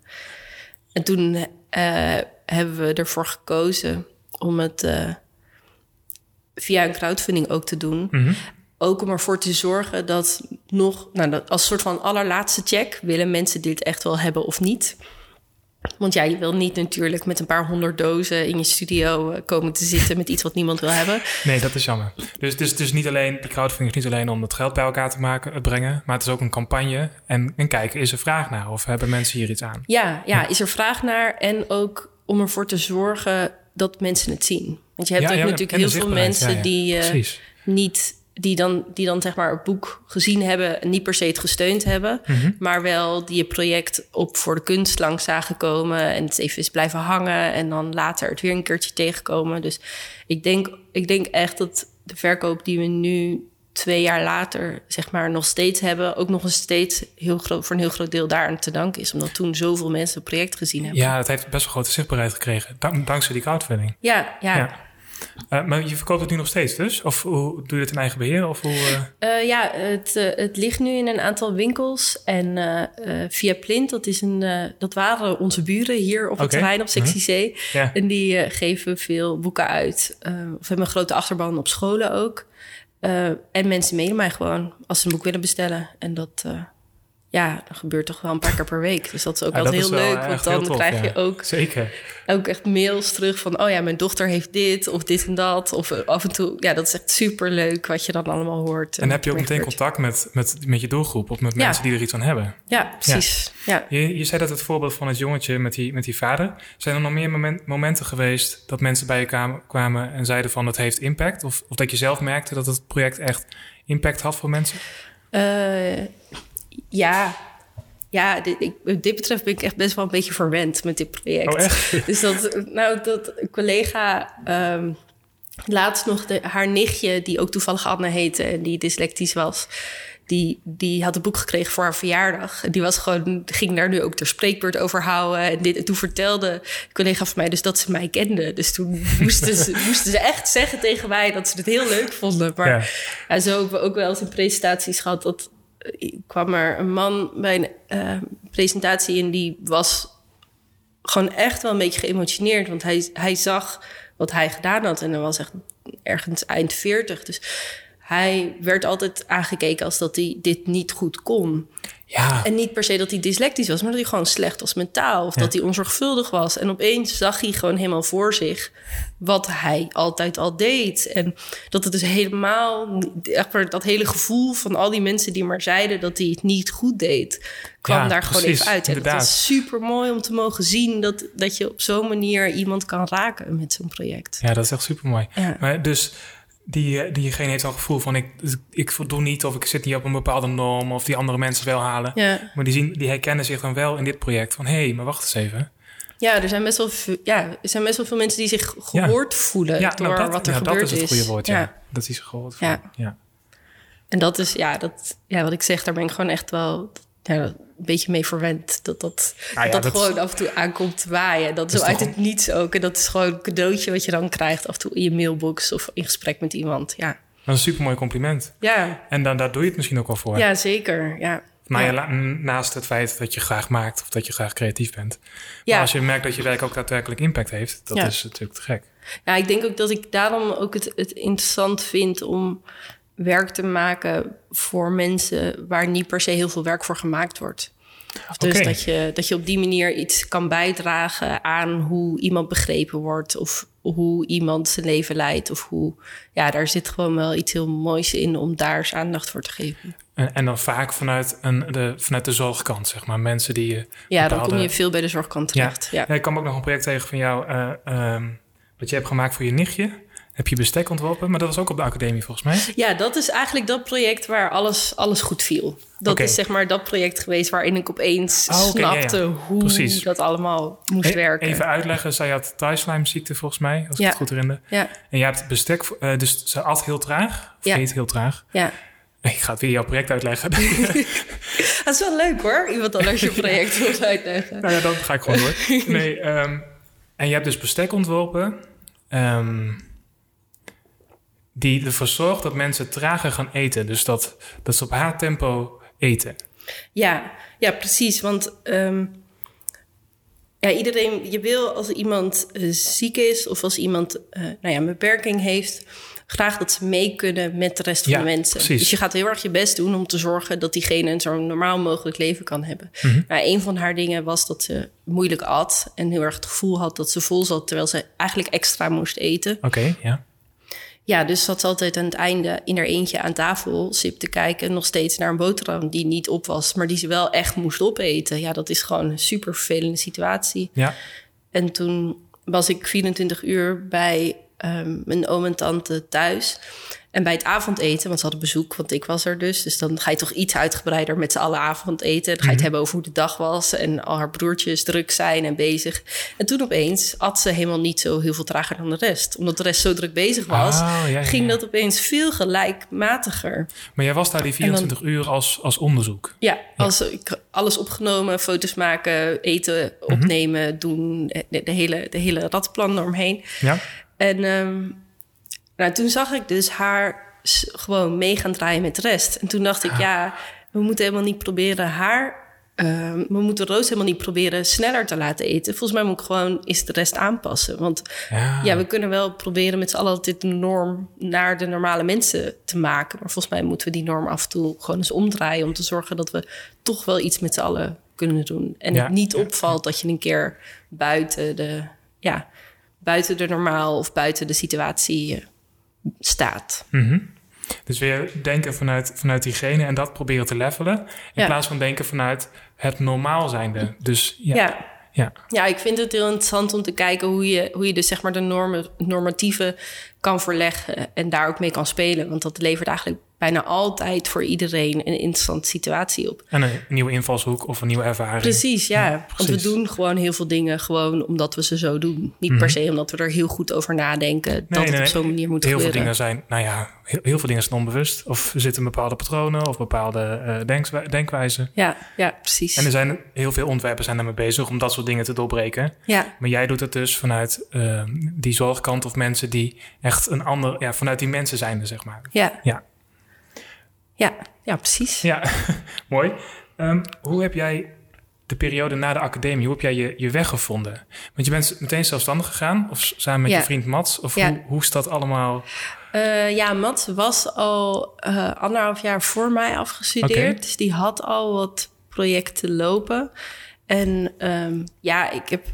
en toen eh, hebben we ervoor gekozen om het eh, via een crowdfunding ook te doen. Mhm. Ook om ervoor te zorgen dat nog, nou, dat als soort van allerlaatste check, willen mensen dit echt wel hebben of niet? Want ja, je wil niet natuurlijk met een paar honderd dozen in je studio eh, komen te zitten met iets wat niemand wil hebben. Nee, dat is jammer. Dus, dus, dus niet alleen, die crowdfunding is niet alleen om het geld bij elkaar te maken, het brengen, maar het is ook een campagne. En, en kijken, is er vraag naar of hebben mensen hier iets aan? Ja, ja, is er vraag naar en ook om ervoor te zorgen dat mensen het zien. Want je hebt ook natuurlijk heel veel mensen die uh, niet die dan, die dan zeg maar het boek gezien hebben en niet per se het gesteund hebben, mhm. maar wel die je project op voor de kunst langs zagen komen en het even is blijven hangen en dan later het weer een keertje tegenkomen. Dus ik denk, ik denk echt dat de verkoop die we nu twee jaar later zeg maar nog steeds hebben, ook nog een steeds heel groot, voor een heel groot deel daar te danken is, omdat toen zoveel mensen het project gezien hebben. Ja, het heeft best wel grote zichtbaarheid gekregen, dankzij die crowdfunding. ja. ja. Uh, maar je verkoopt het nu nog steeds dus? Of hoe, doe je het in eigen beheer? Of hoe, uh... ja, het, het ligt nu in een aantal winkels. En via Plint, dat, is een, dat waren onze buren hier op het terrein op Sectie C. Ja. En die geven veel boeken uit. of hebben een grote achterban op scholen ook. en mensen mailen mij gewoon als ze een boek willen bestellen. En dat ja, dat gebeurt toch wel een paar keer per week. Dus dat is ook ja, altijd heel leuk. Want dan krijg je ook, Zeker. ook echt mails terug van... oh ja, mijn dochter heeft dit of dit en dat. Of eh, af en toe, ja, dat is echt super leuk wat je dan allemaal hoort. En, heb je ook meteen contact met, met, met je doelgroep... of met mensen die er iets aan hebben? Ja, precies. Ja. Je, je zei dat het voorbeeld van het jongetje met die, met die vader... zijn er nog meer momenten geweest dat mensen bij je kwamen... en zeiden van het heeft impact? Of, of dat je zelf merkte dat het project echt impact had voor mensen? Uh, ja, ja, dit, ik, dit betreft ben ik echt best wel een beetje verwend met dit project. Oh, echt? Dus dat, nou, dat collega um, laatst nog de, haar nichtje, die ook toevallig Anne heette en die dyslectisch was, die, die had een boek gekregen voor haar verjaardag. En die was gewoon, ging daar nu ook de spreekbeurt over houden. En, dit, en toen vertelde een collega van mij dus dat ze mij kende. Dus toen moesten ze, moesten ze echt zeggen tegen mij dat ze het heel leuk vonden. Maar ja. ja zo hebben we ook wel eens in presentaties gehad dat kwam er een man bij een uh, presentatie en die was gewoon echt wel een beetje geëmotioneerd. Want hij, hij zag wat hij gedaan had en hij was echt ergens eind 40. Dus hij werd altijd aangekeken als dat hij dit niet goed kon. Ja. En niet per se dat hij dyslectisch was, maar dat hij gewoon slecht was mentaal. Of dat hij onzorgvuldig was. En opeens zag hij gewoon helemaal voor zich wat hij altijd al deed. En dat het dus helemaal, dat hele gevoel van al die mensen die maar zeiden dat hij het niet goed deed, kwam daar gewoon even uit. En het was super mooi om te mogen zien dat, dat je op zo'n manier iemand kan raken met zo'n project. Ja, dat is echt super mooi. Maar dus die, eh, diegene heeft al gevoel van ik, ik voldoe niet of ik zit niet op een bepaalde norm of die andere mensen wel halen. Ja. Maar die, zien, die herkennen zich dan wel in dit project van hé, hey, maar wacht eens even. Ja, er zijn best wel veel, ja, er zijn best wel veel mensen die zich gehoord voelen ja, door nou dat, wat er gebeurd is. dat is het goede woord, ja. Dat zich gehoord voelen. Ja. En dat is, ja, dat, ja, wat ik zeg, daar ben ik gewoon echt wel ja, een beetje mee verwend. Dat dat, ah dat, gewoon af en toe aankomt waaien. Dat, is zo uit het niets ook. En dat is gewoon een cadeautje wat je dan krijgt af en toe in je mailbox of in gesprek met iemand. Ja. Dat is een supermooi compliment. Ja. En dan, daar doe je het misschien ook wel voor. Ja, zeker. Ja. Maar ja. naast het feit dat je graag maakt of dat je graag creatief bent. Ja. Maar als je merkt dat je werk ook daadwerkelijk impact heeft, dat is natuurlijk te gek. Ja, ik denk ook dat ik daarom ook het, het interessant vind om werk te maken voor mensen waar niet per se heel veel werk voor gemaakt wordt. dus dat, je, dat je op die manier iets kan bijdragen aan hoe iemand begrepen wordt of hoe iemand zijn leven leidt. Of hoe, ja, daar zit gewoon wel iets heel moois in om daar eens aandacht voor te geven. En, en dan vaak vanuit, een, de, vanuit de zorgkant, zeg maar. Mensen die. Ja, dan kom je veel bij de zorgkant terecht. Ja. ja. ik kwam ook nog een project tegen van jou, uh, um, wat je hebt gemaakt voor je nichtje heb je bestek ontworpen, maar dat was ook op de academie volgens mij. Ja, dat is eigenlijk dat project waar alles, alles goed viel. Dat is zeg maar dat project geweest waarin ik opeens oh, snapte hoe dat allemaal moest e- werken. Even uitleggen, zij had ziekte volgens mij, als ik het goed herinner. Ja. En je hebt bestek, uh, dus ze at heel traag, of eet heel traag. Ja. Ik ga het weer jouw project uitleggen. dat is wel leuk hoor, iemand anders je project wil uitleggen. Nou ja, dan ga ik gewoon door. Nee, um, en je hebt dus bestek ontworpen. Um, die ervoor zorgt dat mensen trager gaan eten. Dus dat, dat ze op haar tempo eten. Ja, ja precies. Want um, ja, iedereen, je wil als iemand uh, ziek is of als iemand uh, nou ja, een beperking heeft, graag dat ze mee kunnen met de rest van Ja, de mensen. precies. Dus je gaat heel erg je best doen om te zorgen dat diegene een zo normaal mogelijk leven kan hebben. Mhm. Nou, een van haar dingen was dat ze moeilijk at en heel erg het gevoel had dat ze vol zat terwijl ze eigenlijk extra moest eten. Oké, ja. Ja, dus zat ze altijd aan het einde in haar eentje aan tafel, sip te kijken, nog steeds naar een boterham die niet op was, maar die ze wel echt moest opeten. Ja, dat is gewoon een super vervelende situatie. Ja, En toen was ik 24 uur bij ehm, mijn oom en tante thuis. En bij het avondeten, want ze hadden bezoek, want ik was er dus. Dus dan ga je toch iets uitgebreider met z'n allen avondeten. Dan ga je het hebben over hoe de dag was en al haar broertjes druk zijn en bezig. En toen opeens at ze helemaal niet zo heel veel trager dan de rest. Omdat de rest zo druk bezig was, Oh, ja, ja, ging dat opeens veel gelijkmatiger. maar jij was daar die 24 uur als, als onderzoek. Ja, als ik alles opgenomen, foto's maken, eten, opnemen, doen, de, de hele, de hele rattenplan eromheen. Ja? En ehm, nou, toen zag ik dus haar gewoon mee gaan draaien met de rest. En toen dacht ik, ja, we moeten helemaal niet proberen haar... ehm, we moeten Roos helemaal niet proberen sneller te laten eten. Volgens mij moet ik gewoon eens de rest aanpassen. Want Ja. ja, we kunnen wel proberen met z'n allen dit norm naar de normale mensen te maken. Maar volgens mij moeten we die norm af en toe gewoon eens omdraaien... om te zorgen dat we toch wel iets met z'n allen kunnen doen. En Ja, het niet ja, opvalt dat je een keer buiten de... Ja, buiten de normaal of buiten de situatie staat. Mhm. Dus weer denken vanuit, vanuit hygiëne en dat proberen te levelen. In Ja. plaats van denken vanuit het normaal zijnde. Dus ja. Ja. ja. ja. ik vind het heel interessant om te kijken hoe je, hoe je dus zeg maar de normen, normatieve kan verleggen en daar ook mee kan spelen. Want dat levert eigenlijk bijna altijd voor iedereen een interessante situatie op. En een nieuwe invalshoek of een nieuwe ervaring. Precies, ja. Want we doen gewoon heel veel dingen gewoon omdat we ze zo doen. Niet per se omdat we er heel goed over nadenken dat het op zo'n manier moet Heel veel gebeuren. dingen zijn, nou ja, heel, heel veel dingen zijn onbewust. Of er zitten bepaalde patronen of bepaalde denkswi- denkwijzen. Ja, ja, precies. En er zijn heel veel ontwerpers zijn daarmee bezig om dat soort dingen te doorbreken. Ja, Maar jij doet het dus vanuit eh, die zorgkant of mensen die echt een ander, ja, vanuit die mensen zijn, zeg maar. ja, Ja, ja, ja, precies. ja. mooi. Ehm, hoe heb jij de periode na de academie, hoe heb jij je, je weg gevonden? Want je bent meteen zelfstandig gegaan, of samen met Ja. je vriend Mats? Of Ja. hoe, hoe is dat allemaal? Eh, ja, Matt was al eh, anderhalf jaar voor mij afgestudeerd. Dus die had al wat projecten lopen. En ehm, ja, ik heb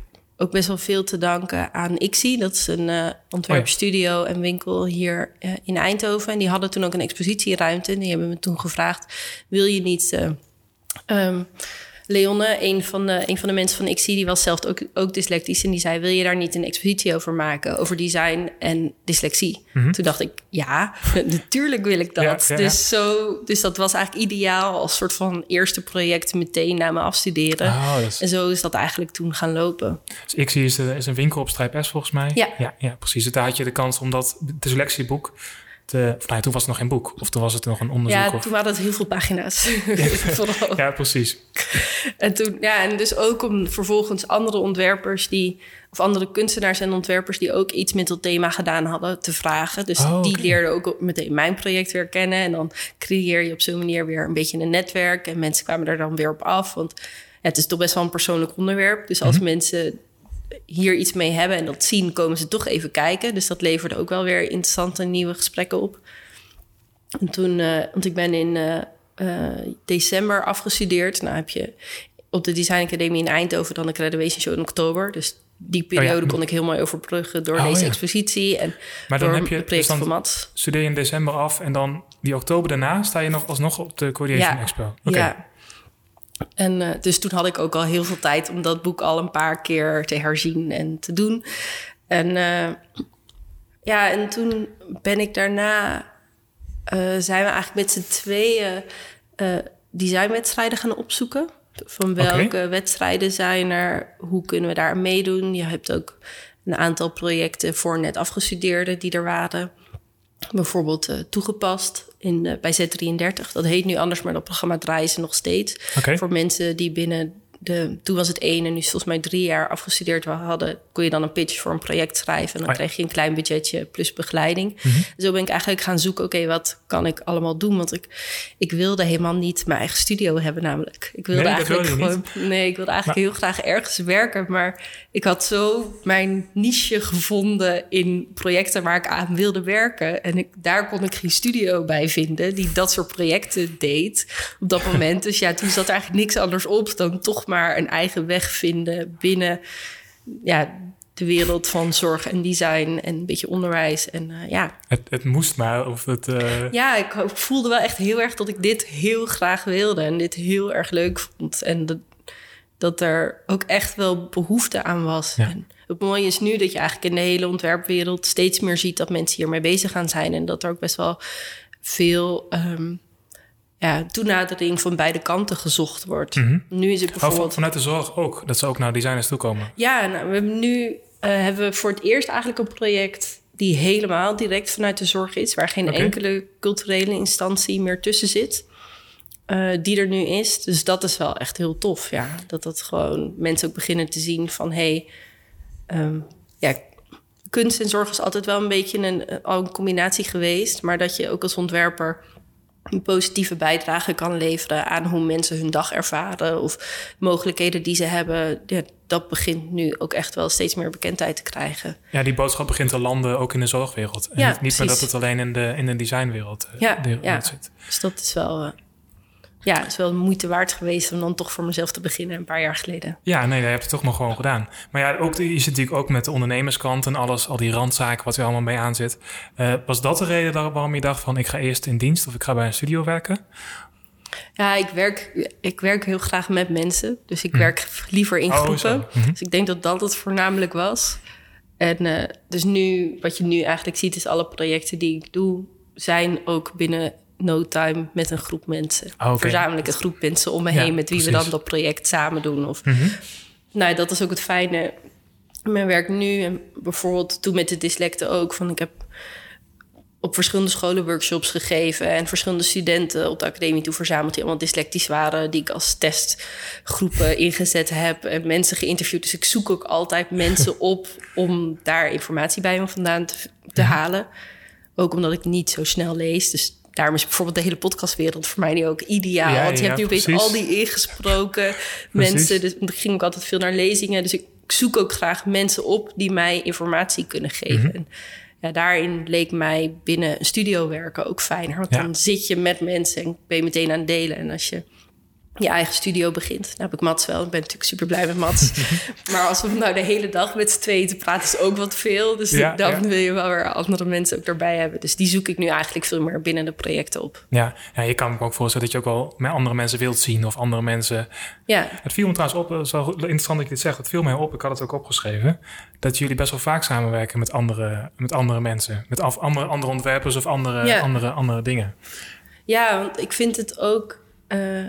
ook best wel veel te danken aan ICSI. Dat is een eh ontwerpstudio en winkel hier eh, in Eindhoven. En die hadden toen ook een expositieruimte. En die hebben me toen gevraagd... wil je niet... eh, ehm, Leonne, een van, de, een van de mensen van ICSI, die was zelf ook, ook dyslectisch. En die zei, wil je daar niet een expositie over maken? Over design en dyslexie. Toen dacht ik, ja, natuurlijk wil ik dat. Ja, ja, ja. Dus, zo, dus dat was eigenlijk ideaal als soort van eerste project meteen na mijn afstuderen. Oh, is, En zo is dat eigenlijk toen gaan lopen. dus ik zie is, de- is een winkel op Strijp S volgens mij. Ja. ja, ja precies. Dus daar had je de kans om dat te... Of, nou, toen was het nog geen boek. Of toen was het nog een onderzoek. Ja, of, toen waren het heel veel pagina's. Ja, precies. En, toen, ja, en dus ook om vervolgens andere ontwerpers die, of andere kunstenaars en ontwerpers die ook iets met dat thema gedaan hadden, te vragen. Dus Oh, die leerden ook meteen mijn project weer kennen. En dan creëer je op zo'n manier weer een beetje een netwerk. En mensen kwamen er dan weer op af. Want ja, het is toch best wel een persoonlijk onderwerp. Dus als mensen hier iets mee hebben en dat zien, komen ze toch even kijken. Dus dat leverde ook wel weer interessante nieuwe gesprekken op. En toen, eh, want ik ben in eh, eh, december afgestudeerd. Nou heb je op de Design Academie in Eindhoven dan een graduation show in oktober. Dus die periode kon ik heel mooi overbruggen door Oh, deze ja. expositie en Maar dan door heb je- het project dus dan- van Mats. Studeer je in december af en dan die oktober daarna sta je nog alsnog op de Coordination Ja. Expo. Ja. En eh, dus toen had ik ook al heel veel tijd om dat boek al een paar keer te herzien en te doen. En eh, ja, en toen ben ik daarna, eh, zijn we eigenlijk met z'n tweeën designwedstrijden gaan opzoeken. Van welke wedstrijden zijn er? Hoe kunnen we daar meedoen? Je hebt ook een aantal projecten voor net afgestudeerden die er waren. Bijvoorbeeld eh, toegepast in, eh, bij Z33. Dat heet nu anders, maar dat programma draaien ze nog steeds. Voor mensen die binnen de, toen was het één en nu is volgens mij drie jaar afgestudeerd. We hadden, kon je dan een pitch voor een project schrijven. En dan oh kreeg je een klein budgetje plus begeleiding. Mm Zo ben ik eigenlijk gaan zoeken, oké, wat kan ik allemaal doen? Want ik, ik wilde helemaal niet mijn eigen studio hebben namelijk. Ik wilde eigenlijk gewoon... Nee, ik wilde eigenlijk heel graag ergens werken. Maar ik had zo mijn niche gevonden in projecten waar ik aan wilde werken. En ik, daar kon ik geen studio bij vinden die dat soort projecten deed op dat moment. dus ja, toen zat er eigenlijk niks anders op dan toch maar een eigen weg vinden binnen ja, de wereld van zorg en design en een beetje onderwijs. En uh, ja. Het, het moest maar. Of het, uh... Ja, ik voelde wel echt heel erg dat ik dit heel graag wilde en dit heel erg leuk vond. En dat, dat er ook echt wel behoefte aan was. Ja. En het mooie is nu dat je eigenlijk in de hele ontwerpwereld steeds meer ziet dat mensen hiermee bezig gaan zijn. En dat er ook best wel veel um, ja, toenadering van beide kanten gezocht wordt. Mhm. Nu is het bijvoorbeeld... vanuit de zorg ook, dat ze ook naar designers toe komen. Ja, nou, we hebben nu uh, hebben we voor het eerst eigenlijk een project die helemaal direct vanuit de zorg is, waar geen enkele culturele instantie meer tussen zit. Uh, die er nu is. Dus dat is wel echt heel tof. Ja, dat dat gewoon mensen ook beginnen te zien van hey, um, ja, kunst en zorg is altijd wel een beetje een, een combinatie geweest. Maar dat je ook als ontwerper een positieve bijdrage kan leveren aan hoe mensen hun dag ervaren of mogelijkheden die ze hebben. Ja, dat begint nu ook echt wel steeds meer bekendheid te krijgen. Ja, die boodschap begint te landen ook in de zorgwereld. En ja, niet meer dat het alleen in de, in de designwereld uh, ja, ja. zit. Dus dat is wel. Uh, ja, het is wel moeite waard geweest om dan toch voor mezelf te beginnen een paar jaar geleden. Ja, nee, dat heb je toch maar gewoon gedaan. Maar ja, ook, je zit natuurlijk ook met de ondernemerskant en alles, al die randzaken wat er allemaal mee aan zit. Uh, was dat de reden waarom je dacht van ik ga eerst in dienst of ik ga bij een studio werken? Ja, ik werk, ik werk heel graag met mensen. Dus ik hm. werk liever in oh, groepen. Hm. Dus ik denk dat dat het voornamelijk was. En uh, dus nu, wat je nu eigenlijk ziet, is alle projecten die ik doe, zijn ook binnen no time met een groep mensen. Oh, Verzamelijke groep mensen om me heen met wie we dan dat project samen doen. Of, mm Nou, dat is ook het fijne. Mijn werk nu en bijvoorbeeld toen met de dyslecten ook. Van ik heb op verschillende scholen workshops gegeven en verschillende studenten op de academie toe verzameld die allemaal dyslectisch waren, die ik als testgroepen ingezet heb en mensen geïnterviewd. Dus ik zoek ook altijd mensen op om daar informatie bij me vandaan te, te halen. Ook omdat ik niet zo snel lees. Dus daarom is bijvoorbeeld de hele podcastwereld voor mij nu ook ideaal. want je hebt nu opeens al die ingesproken mensen. Dus ik ging ook altijd veel naar lezingen. Dus ik zoek ook graag mensen op die mij informatie kunnen geven. Mm ja, daarin leek mij binnen een studio werken ook fijner. Want dan zit je met mensen en ben je meteen aan het delen. En als je je eigen studio begint. Nou heb ik Mats wel. Ik ben natuurlijk super blij met Mats. maar als we nou de hele dag met z'n tweeën te praten... is ook wat veel. Dus dan wil je wel weer andere mensen ook erbij hebben. Dus die zoek ik nu eigenlijk veel meer binnen de projecten op. Ja, ja je kan me ook voorstellen dat je ook wel met andere mensen wilt zien... of andere mensen... Ja. Het viel me trouwens op, zo interessant dat je dit zegt... het viel mij op, ik had het ook opgeschreven... dat jullie best wel vaak samenwerken met andere, met andere mensen. Met af, andere, andere ontwerpers of andere, andere, andere dingen. Ja, want ik vind het ook... Uh,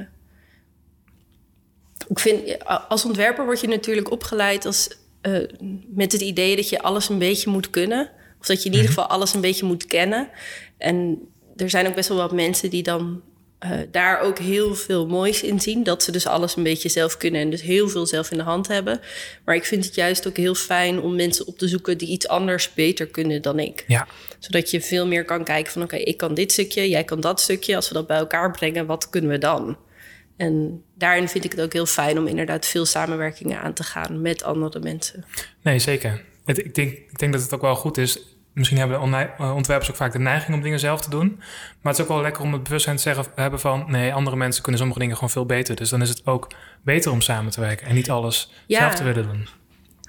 ik vind, als ontwerper word je natuurlijk opgeleid als, uh, met het idee dat je alles een beetje moet kunnen. Of dat je in ieder mhm. geval alles een beetje moet kennen. En er zijn ook best wel wat mensen die dan uh, daar ook heel veel moois in zien. Dat ze dus alles een beetje zelf kunnen en dus heel veel zelf in de hand hebben. Maar ik vind het juist ook heel fijn om mensen op te zoeken die iets anders beter kunnen dan ik. Ja. Zodat je veel meer kan kijken van oké, ik kan dit stukje, jij kan dat stukje. Als we dat bij elkaar brengen, wat kunnen we dan? En daarin vind ik het ook heel fijn om inderdaad veel samenwerkingen aan te gaan met andere mensen. Nee, zeker. Ik denk, ik denk dat het ook wel goed is. Misschien hebben eh, ontwerpers ook vaak de neiging om dingen zelf te doen. Maar het is ook wel lekker om het bewustzijn te zeggen, hebben van... nee, andere mensen kunnen sommige dingen gewoon veel beter. Dus dan is het ook beter om samen te werken... en niet alles zelf te willen doen.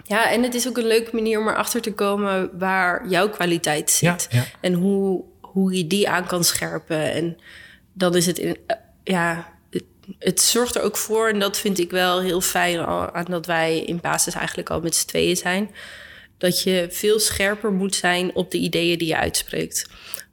Ja, en het is ook een leuke manier om erachter te komen... waar jouw kwaliteit zit. En hoe, hoe je die aan kan scherpen. En dan is het in, eh, ja, het zorgt er ook voor, en dat vind ik wel heel fijn aan dat wij in basis eigenlijk al met z'n tweeën zijn, dat je veel scherper moet zijn op de ideeën die je uitspreekt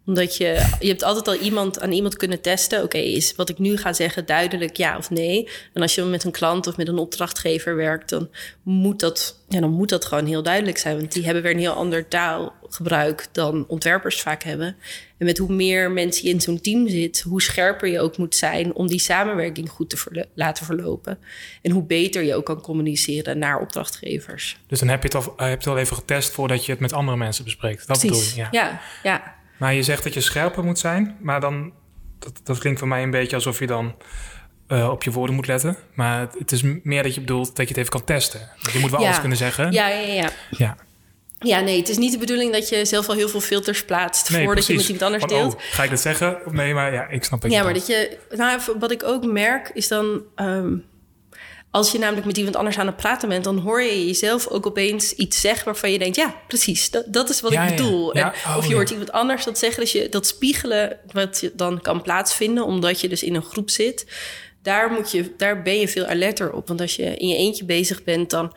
Omdat je, je hebt altijd al iemand aan iemand kunnen testen. Oké, is wat ik nu ga zeggen duidelijk ja of nee? En als je met een klant of met een opdrachtgever werkt, dan moet dat, ja, dan moet dat gewoon heel duidelijk zijn. Want die hebben weer een heel ander taalgebruik dan ontwerpers vaak hebben. En met hoe meer mensen je in zo'n team zit, hoe scherper je ook moet zijn om die samenwerking goed te laten verlopen. En hoe beter je ook kan communiceren naar opdrachtgevers. Dus dan heb je het al, heb je het al even getest voordat je het met andere mensen bespreekt. Dat Precies. bedoel je. Ja. ja, ja. Maar je zegt dat je scherper moet zijn, maar dan, dat, dat klinkt voor mij een beetje alsof je dan uh, op je woorden moet letten. Maar het is meer dat je bedoelt dat je het even kan testen. Je moet wel alles kunnen zeggen. Ja, ja, ja. ja. Ja, nee, het is niet de bedoeling dat je zelf al heel veel filters plaatst nee, voordat je met iemand anders deelt. Oh, ga ik dat zeggen? Nee, maar ja, ik snap het. Ja, maar dat je, nou, wat ik ook merk is dan, um, als je namelijk met iemand anders aan het praten bent, dan hoor je jezelf ook opeens iets zeggen waarvan je denkt, ja, precies, dat, dat is wat ik bedoel. Ja, ja. Oh, of je hoort iemand anders dat zeggen, dus je dat spiegelen wat je dan kan plaatsvinden, omdat je dus in een groep zit. Daar, moet je, daar ben je veel alerter op. Want als je in je eentje bezig bent, dan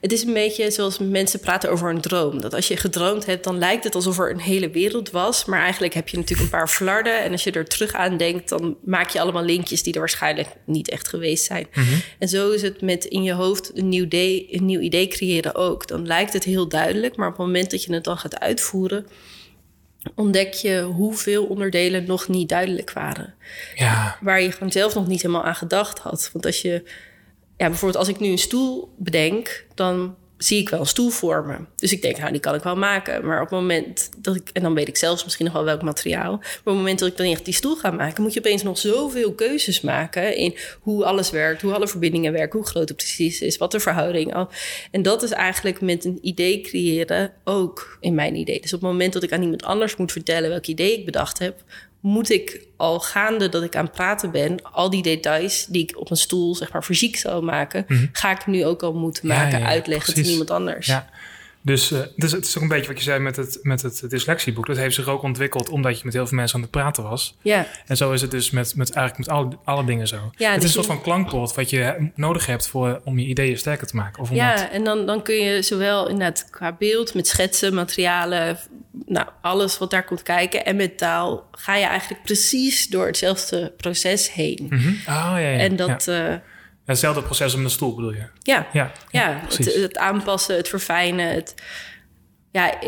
het is een beetje zoals mensen praten over een droom. Dat als je gedroomd hebt, dan lijkt het alsof er een hele wereld was. Maar eigenlijk heb je natuurlijk een paar flarden. En als je er terug aan denkt, dan maak je allemaal linkjes die er waarschijnlijk niet echt geweest zijn. Mhm. En zo is het met in je hoofd een nieuw, idee, een nieuw idee creëren ook. Dan lijkt het heel duidelijk, maar op het moment dat je het dan gaat uitvoeren, ontdek je hoeveel onderdelen nog niet duidelijk waren. Ja. Waar je gewoon zelf nog niet helemaal aan gedacht had. Want als je ja, bijvoorbeeld als ik nu een stoel bedenk, dan zie ik wel een stoel vormen. Dus ik denk, nou, die kan ik wel maken. Maar op het moment dat ik, en dan weet ik zelfs misschien nog wel welk materiaal. Maar op het moment dat ik dan echt die stoel ga maken, moet je opeens nog zoveel keuzes maken in hoe alles werkt, hoe alle verbindingen werken, hoe groot het precies is, wat de verhouding. En dat is eigenlijk met een idee creëren ook in mijn idee. Dus op het moment dat ik aan iemand anders moet vertellen welk idee ik bedacht heb, moet ik al gaande dat ik aan het praten ben, al die details die ik op een stoel zeg maar fysiek zou maken, mhm. ga ik nu ook al moeten maken, uitleggen precies. iemand anders. Ja. Dus, uh, dus het is ook een beetje wat je zei met het, met het dyslexieboek. Dat heeft zich ook ontwikkeld omdat je met heel veel mensen aan het praten was. Ja. En zo is het dus met, met eigenlijk met alle, alle dingen zo. Ja, het is een soort van klankbord wat je nodig hebt voor, om je ideeën sterker te maken. Of ja, en dan, dan kun je zowel inderdaad qua beeld, met schetsen, materialen, nou, alles wat daar komt kijken. En met taal ga je eigenlijk precies door hetzelfde proces heen. Mm -hmm. oh, ja, ja. En dat... Ja. Uh, hetzelfde proces om de stoel bedoel je? Ja, ja, ja, het, het, aanpassen, het verfijnen. Het, ja,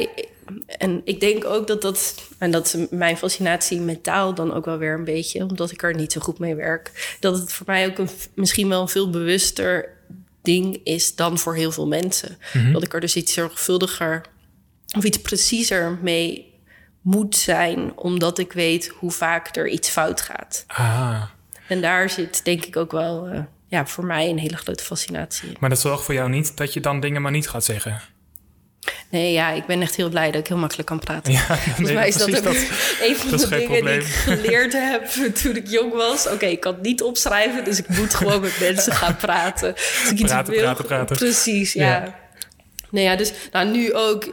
en ik denk ook dat dat, en dat is mijn fascinatie met taal dan ook wel weer een beetje, omdat ik er niet zo goed mee werk, dat het voor mij ook een, misschien wel een veel bewuster ding is dan voor heel veel mensen. Mhm. Dat ik er dus iets zorgvuldiger of iets preciezer mee moet zijn, omdat ik weet hoe vaak er iets fout gaat. Ah. En daar zit denk ik ook wel uh, ja, voor mij een hele grote fascinatie in. Maar dat zorgt voor jou niet dat je dan dingen maar niet gaat zeggen? Nee, ja, ik ben echt heel blij dat ik heel makkelijk kan praten. Ja, Volgens mij is dat ook een van de dingen die ik geleerd heb toen ik jong was. Oké, ik kan het niet opschrijven, dus ik moet gewoon met mensen gaan praten. Dus ik praten, wil, praten, praten. Precies, ja. ja. Nou ja, dus nou, nu ook,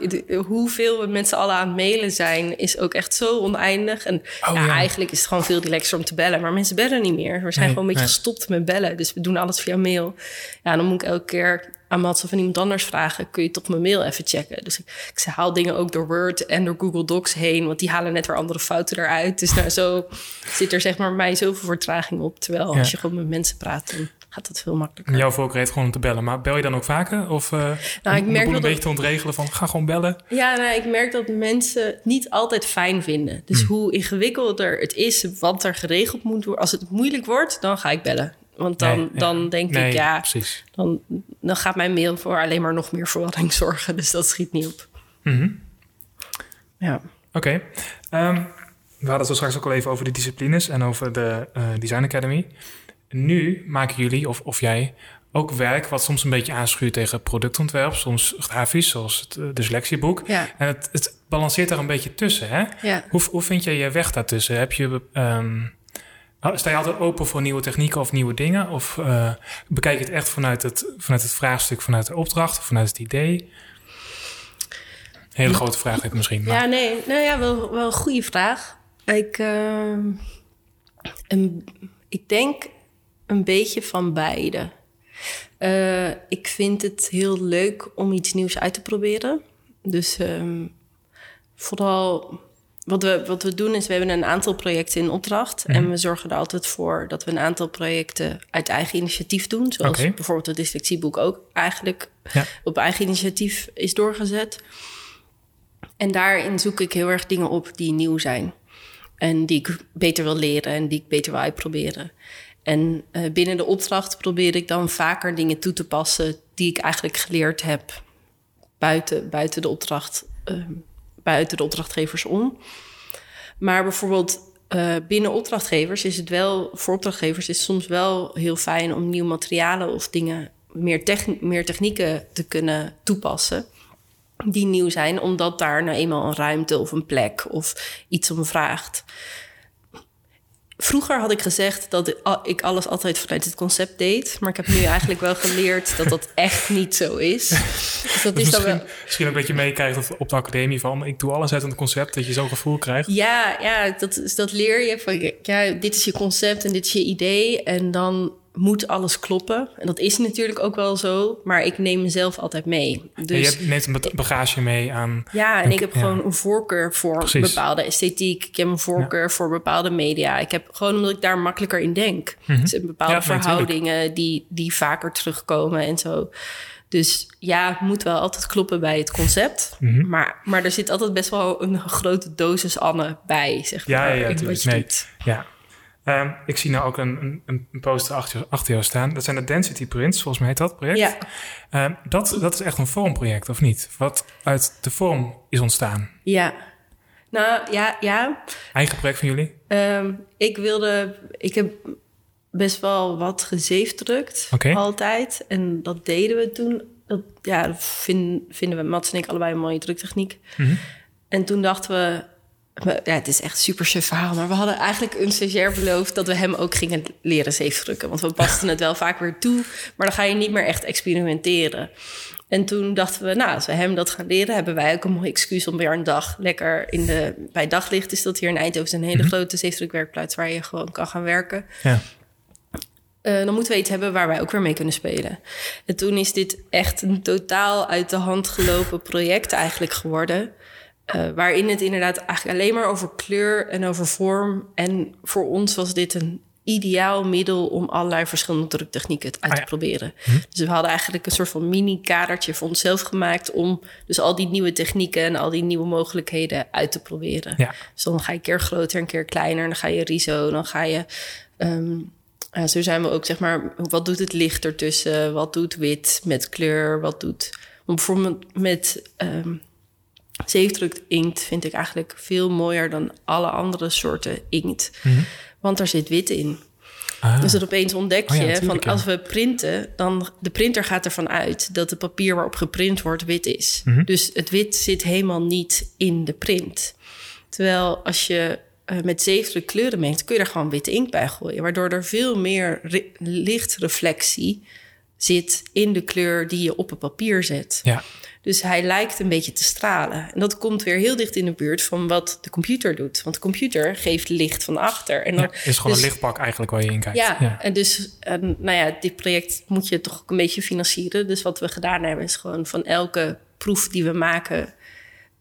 hoeveel we met z'n allen aan het mailen zijn, is ook echt zo oneindig. En oh, ja, eigenlijk is het gewoon veel relaxer om te bellen. Maar mensen bellen niet meer. We zijn gewoon een beetje gestopt met bellen. Dus we doen alles via mail. Ja, dan moet ik elke keer aan Mats of aan iemand anders vragen... kun je toch mijn mail even checken? Dus ik, ik haal dingen ook door Word en door Google Docs heen... want die halen net weer andere fouten eruit. Dus nou, zo zit er zeg maar mij zoveel vertraging op. Terwijl als je gewoon met mensen praat... Dan gaat dat veel makkelijker. Jouw voorkeur heet gewoon om te bellen. Maar bel je dan ook vaker? Of uh, nou, ik merk een beetje te ontregelen van ga gewoon bellen? Ja, nou, ik merk dat mensen het niet altijd fijn vinden. Dus hmm. hoe ingewikkelder het is, wat er geregeld moet worden. Als het moeilijk wordt, dan ga ik bellen. Want dan, dan denk ik, ja, precies. Dan, dan gaat mijn mail voor alleen maar nog meer verwarring zorgen. Dus dat schiet niet op. Mm Ja. Oké. Okay. Ehm, we hadden het zo straks ook al even over de disciplines en over de uh, Design Academy. Nu maken jullie, of, of jij, ook werk wat soms een beetje aanschuurt tegen productontwerp, soms grafisch, zoals het uh, dyslexieboek. Ja. En het, het balanceert daar een beetje tussen. Hè? Ja. Hoe, hoe vind jij je weg daartussen? Heb je, um, sta je altijd open voor nieuwe technieken of nieuwe dingen? Of uh, bekijk je het echt vanuit het, vanuit het vraagstuk, vanuit de opdracht, vanuit het idee? Hele grote vraag heb misschien. Maar. Ja, nee, nou ja, wel, wel een goede vraag. Ik, uh, een, ik denk een beetje van beide. Uh, ik vind het heel leuk om iets nieuws uit te proberen. Dus um, vooral wat we, wat we doen is, we hebben een aantal projecten in opdracht. En mhm. we zorgen er altijd voor dat we een aantal projecten uit eigen initiatief doen. Zoals bijvoorbeeld het dyslexieboek ook eigenlijk op eigen initiatief is doorgezet. En daarin zoek ik heel erg dingen op die nieuw zijn. En die ik beter wil leren en die ik beter wil uitproberen. En uh, binnen de opdracht probeer ik dan vaker dingen toe te passen die ik eigenlijk geleerd heb buiten, buiten, de, opdracht, uh, buiten de opdrachtgevers om. Maar bijvoorbeeld uh, binnen opdrachtgevers is het wel, voor opdrachtgevers is het soms wel heel fijn om nieuwe materialen of dingen, meer, meer technieken te kunnen toepassen die nieuw zijn, omdat daar nou eenmaal een ruimte of een plek of iets om vraagt. Vroeger had ik gezegd dat ik alles altijd vanuit het concept deed. Maar ik heb nu eigenlijk wel geleerd dat dat echt niet zo is. Dus dat is misschien, dan wel... misschien ook dat je meekrijgt op de academie van... ik doe alles uit het concept, dat je zo'n gevoel krijgt. Ja, ja dat, dat leer je. Van, ja, dit is je concept en dit is je idee. En dan moet alles kloppen. En dat is natuurlijk ook wel zo, maar ik neem mezelf altijd mee. Dus, je neemt een bagage mee aan. Ja, en ik heb gewoon een voorkeur voor bepaalde esthetiek. Ik heb een voorkeur voor bepaalde media. Ik heb gewoon omdat ik daar makkelijker in denk. Mm Dus bepaalde verhoudingen die, die vaker terugkomen en zo. Dus ja, het moet wel altijd kloppen bij het concept. Mhm. maar, maar er zit altijd best wel een grote dosis Anne bij, zeg maar. Ja, ja, ja, nee. ja. Ehm, ik zie nou ook een, een, een poster achter, achter jou staan. Dat zijn de Density Prints, volgens mij heet dat project. Ja. Ehm, dat, dat is echt een vormproject, of niet? Wat uit de vorm is ontstaan. Ja. Nou, ja, ja. Eigen project van jullie? Ehm, ik wilde... Ik heb best wel wat gezeefdrukt. Okay. Altijd. En dat deden we toen. Dat, ja, vind, vinden we, Mats en ik, allebei een mooie druktechniek. Mm En toen dachten we ja, het is echt super suf verhaal. Maar we hadden eigenlijk een stagiair beloofd dat we hem ook gingen leren zeefdrukken. Want we pasten het wel vaak weer toe. Maar dan ga je niet meer echt experimenteren. En toen dachten we, nou, als we hem dat gaan leren, hebben wij ook een mooi excuus om weer een dag lekker in de. Bij daglicht is dat hier in Eindhoven een hele mhm. grote zeefdrukwerkplaats waar je gewoon kan gaan werken. Ja. Uh, dan moeten we iets hebben waar wij ook weer mee kunnen spelen. En toen is dit echt een totaal uit de hand gelopen project eigenlijk geworden. Uh, waarin het inderdaad eigenlijk alleen maar over kleur en over vorm. En voor ons was dit een ideaal middel om allerlei verschillende druktechnieken uit te ah proberen. Hm. Dus we hadden eigenlijk een soort van mini-kadertje voor onszelf gemaakt om dus al die nieuwe technieken en al die nieuwe mogelijkheden uit te proberen. Ja. Dus dan ga je een keer groter, een keer kleiner, dan ga je riso, dan ga je. Um, zo zijn we ook, zeg maar, wat doet het licht ertussen? Wat doet wit met kleur? Wat doet. Bijvoorbeeld met um, zeefdrukt inkt vind ik eigenlijk veel mooier dan alle andere soorten inkt. Mhm. Want er zit wit in. Ah. Dus dat opeens ontdek oh je van als we printen, dan de printer gaat ervan uit dat het papier waarop geprint wordt wit is. Mhm. Dus het wit zit helemaal niet in de print. Terwijl als je uh, met zeefdruk kleuren mengt, kun je er gewoon witte inkt bij gooien, waardoor er veel meer lichtreflectie zit in de kleur die je op het papier zet. Ja. Dus hij lijkt een beetje te stralen. En dat komt weer heel dicht in de buurt van wat de computer doet. Want de computer geeft licht van achter. En dan, ja, is gewoon een dus- lichtpak eigenlijk waar je in kijkt. Ja, en dus en, nou ja, dit project moet je toch ook een beetje financieren. Dus wat we gedaan hebben is gewoon van elke proef die we maken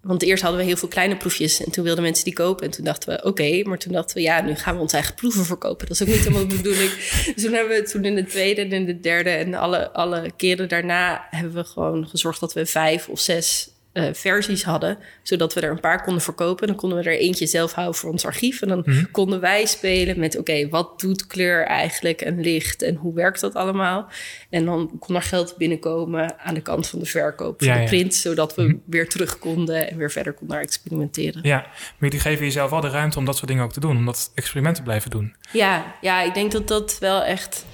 want eerst hadden we heel veel kleine proefjes en toen wilden mensen die kopen. En toen dachten we, oké, maar toen dachten we, ja, nu gaan we onze eigen proeven verkopen. Dat is ook niet helemaal de bedoeling. Dus toen hebben we toen in de tweede en in de derde en alle, alle keren daarna hebben we gewoon gezorgd dat we vijf of zes uh, versies hadden, zodat we er een paar konden verkopen. Dan konden we er eentje zelf houden voor ons archief. En dan mhm. konden wij spelen met: oké, wat doet kleur eigenlijk en licht en hoe werkt dat allemaal? En dan kon er geld binnenkomen aan de kant van de verkoop van de print, zodat we mhm. weer terug konden en weer verder konden experimenteren. Ja, maar die geven jezelf wel de ruimte om dat soort dingen ook te doen, om dat experiment te blijven doen. Ja, ja, ik denk dat dat wel echt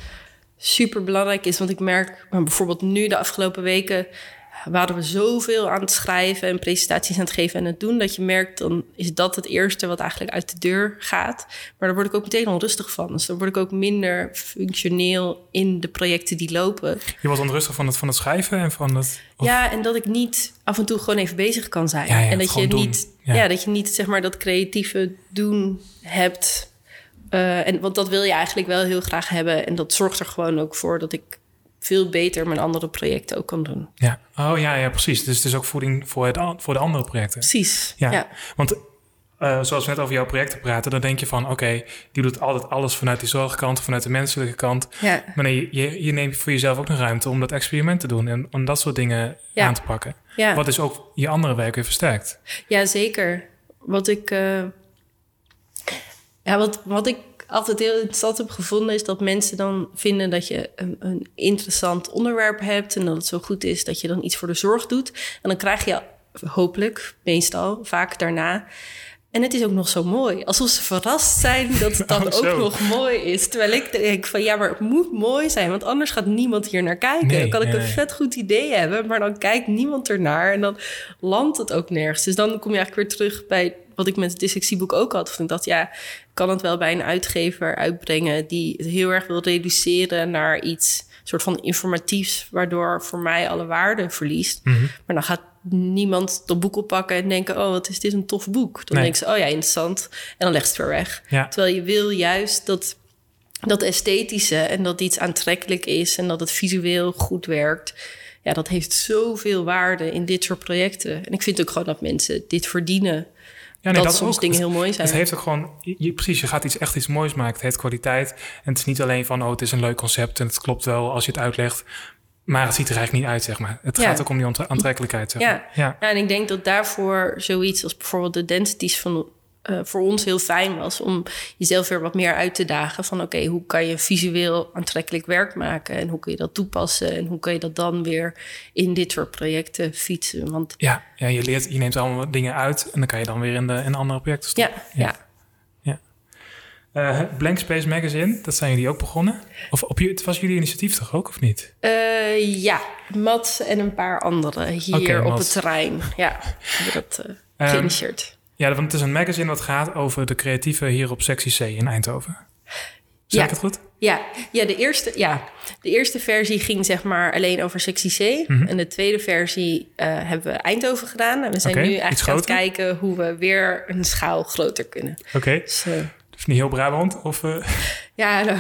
super belangrijk is. Want ik merk bijvoorbeeld nu de afgelopen weken waren we zoveel aan het schrijven en presentaties aan het geven en het doen, dat je merkt, dan is dat het eerste wat eigenlijk uit de deur gaat. Maar daar word ik ook meteen onrustig van. Dus dan word ik ook minder functioneel in de projecten die lopen. Je was onrustig van het, van het schrijven en van het. Ja, en dat ik niet af en toe gewoon even bezig kan zijn. en dat je niet, ja. dat je niet zeg maar dat creatieve doen hebt. Uh, en want dat wil je eigenlijk wel heel graag hebben. En dat zorgt er gewoon ook voor dat ik veel beter mijn andere projecten ook kan doen. Ja, oh ja, ja precies. Dus het is ook voeding voor, het, voor de andere projecten. Precies. Ja, ja. want uh, zoals we net over jouw projecten praten, dan denk je van oké, die doet altijd alles vanuit die zorgkant, vanuit de menselijke kant. Ja. Maar nee, je, je neemt voor jezelf ook nog ruimte om dat experiment te doen en om dat soort dingen Ja. aan te pakken. Ja. Wat dus ook je andere werk weer versterkt. Ja, zeker. Wat ik, eh, ja, wat, wat ik altijd heel interessant heb gevonden... is dat mensen dan vinden dat je een, een interessant onderwerp hebt... en dat het zo goed is dat je dan iets voor de zorg doet. En dan krijg je hopelijk, meestal, vaak daarna... En het is ook nog zo mooi. Alsof ze verrast zijn dat het dan Oh, ook nog mooi is. Terwijl ik denk van ja, maar het moet mooi zijn. Want anders gaat niemand hier naar kijken. Nee, dan kan ik een nee. vet goed idee hebben. Maar dan kijkt niemand ernaar. En dan landt het ook nergens. Dus dan kom je eigenlijk weer terug bij wat ik met het dyslexieboek ook had. Van ik dacht, ja, kan het wel bij een uitgever uitbrengen... die het heel erg wil reduceren naar iets soort van informatiefs... waardoor voor mij alle waarde verliest. Mhm. Maar dan gaat niemand dat boek oppakken en denken... oh, wat is dit een tof boek. Dan Nee. denken ze, oh ja, interessant. En dan legt ze het weer weg. Ja. Terwijl je wil juist dat, dat esthetische... en dat iets aantrekkelijk is en dat het visueel goed werkt... ja, dat heeft zoveel waarde in dit soort projecten. En ik vind ook gewoon dat mensen dit verdienen... Ja, dat, soms dingen heel mooi zijn. Het heeft ook gewoon, je, precies, je gaat iets echt iets moois maken. Het heeft kwaliteit. En het is niet alleen van, oh, het is een leuk concept en het klopt wel als je het uitlegt. Maar het ziet er eigenlijk niet uit, zeg maar. Het Ja. gaat ook om die aantrekkelijkheid, zeg Ja. maar. Ja. Ja, en ik denk dat daarvoor zoiets als bijvoorbeeld de densities van eh, voor ons heel fijn was om jezelf weer wat meer uit te dagen van oké, hoe kan je visueel aantrekkelijk werk maken en hoe kun je dat toepassen en hoe kun je dat dan weer in dit soort projecten fietsen? Want Ja, ja, je leert, je neemt allemaal dingen uit en dan kan je dan weer in, de, in andere projecten ja, stoppen. ja. Eh, Blank Space Magazine, dat zijn jullie ook begonnen? Of op, het was jullie initiatief toch ook, of niet? Eh, ja, Mats en een paar anderen hier op Mats. het terrein. Ja, dat eh Ehm, geïnitieerd. Ja, want het is een magazine wat gaat over de creatieven hier op sectie C in Eindhoven. Zeg Ja. ik het goed? Ja, ja, de eerste, ja, de eerste versie ging zeg maar alleen over sectie C. Mhm. En de tweede versie eh, hebben we Eindhoven gedaan. En we zijn nu eigenlijk aan het kijken hoe we weer een schaal groter kunnen. Oké. Dus eh, Dus niet heel Brabant? Of, eh, ja, nou,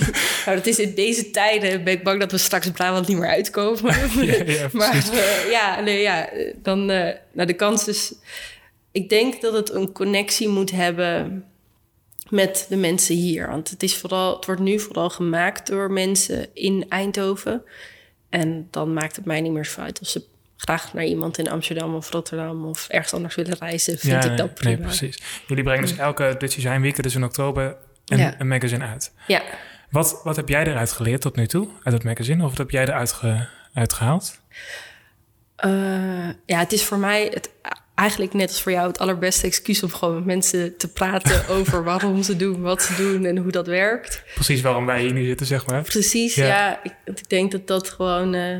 nou, dat is in deze tijden ben ik bang dat we straks Brabant niet meer uitkomen. Ja, ja, maar ja, nee, ja, dan, nou, de kans is... Ik denk dat het een connectie moet hebben met de mensen hier. Want het, is vooral, het wordt nu vooral gemaakt door mensen in Eindhoven. En dan maakt het mij niet meer zo uit of ze graag naar iemand in Amsterdam of Rotterdam of ergens anders willen reizen. Vind ja, ik dat prima. nee, precies. Jullie brengen dus elke Dit Design Week, dus in oktober, een, Ja. een magazine uit. Ja. Wat, wat heb jij eruit geleerd tot nu toe, uit het magazine? Of wat heb jij eruit ge, uitgehaald? Eh, ja, het is voor mij het, eigenlijk net als voor jou het allerbeste excuus om gewoon met mensen te praten over waarom ze doen, wat ze doen en hoe dat werkt. Precies waarom wij hier nu zitten, zeg maar. Precies, Ja. ja. ik, ik denk dat dat gewoon eh,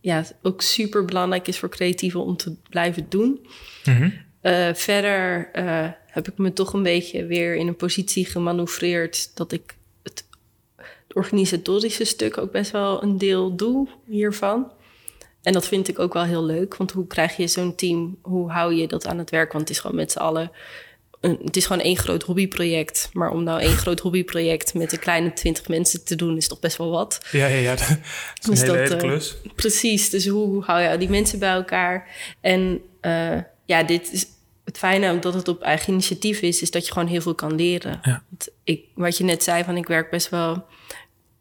ja, ook super belangrijk is voor creatieven om te blijven doen. Mhm. Eh, verder eh, heb ik me toch een beetje weer in een positie gemanoeuvreerd dat ik het organisatorische stuk ook best wel een deel doe hiervan. En dat vind ik ook wel heel leuk, want hoe krijg je zo'n team, hoe hou je dat aan het werk? Want het is gewoon met z'n allen, een, het is gewoon één groot hobbyproject. Maar om nou één groot hobbyproject met een kleine twintig mensen te doen, is toch best wel wat. Ja, ja, ja. Dat is een Dus hele, dat, hele eh, klus. Precies, dus hoe, hoe hou je die mensen bij elkaar? En eh, ja, dit is het fijne omdat het op eigen initiatief is, is dat je gewoon heel veel kan leren. Ja. Ik, wat je net zei, van ik werk best wel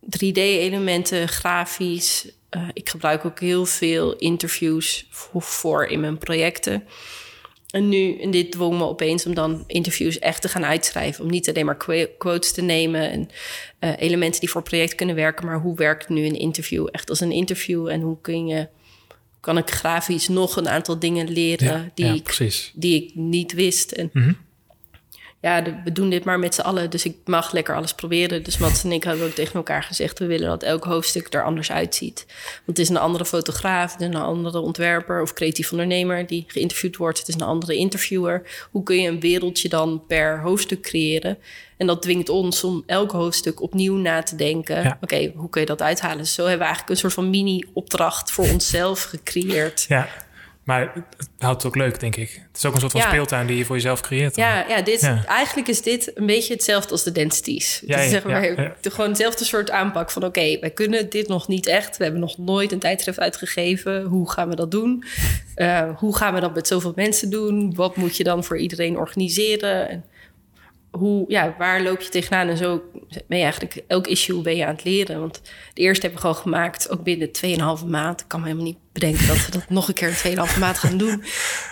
3D-elementen, grafisch. Eh, ik gebruik ook heel veel interviews voor, voor in mijn projecten. En nu, en dit dwong me opeens om dan interviews echt te gaan uitschrijven. Om niet alleen maar quotes te nemen en eh, elementen die voor het project kunnen werken. Maar hoe werkt nu een interview echt als een interview? En hoe kun je, kan ik grafisch nog een aantal dingen leren Ja, die, ja, ik, die ik niet wist? En Mhm. Ja, de- we doen dit maar met z'n allen, dus ik mag lekker alles proberen. Dus Mats en ik hebben ook tegen elkaar gezegd... we willen dat elk hoofdstuk er anders uitziet. Want het is een andere fotograaf, het is een andere ontwerper... of creatief ondernemer die geïnterviewd wordt. Het is een andere interviewer. Hoe kun je een wereldje dan per hoofdstuk creëren? En dat dwingt ons om elk hoofdstuk opnieuw na te denken. Ja. Oké, hoe kun je dat uithalen? Dus zo hebben we eigenlijk een soort van mini-opdracht voor onszelf gecreëerd. Ja. Maar het houdt het ook leuk, denk ik. Het is ook een soort van speeltuin die je voor jezelf creëert. Ja, ja, dit, eigenlijk is dit een beetje hetzelfde als de densities. Ja, dus zeg maar, gewoon hetzelfde soort aanpak van... oké, wij kunnen dit nog niet echt. We hebben nog nooit een tijdschrift uitgegeven. Hoe gaan we dat doen? Uh, hoe gaan we dat met zoveel mensen doen? Wat moet je dan voor iedereen organiseren? En hoe, ja, waar loop je tegenaan? En zo ben je eigenlijk elk issue ben je aan het leren. Want de eerste hebben we gewoon gemaakt, ook binnen 2,5 maand. Ik kan me helemaal niet bedenken dat we dat nog een keer in 2,5 maand gaan doen.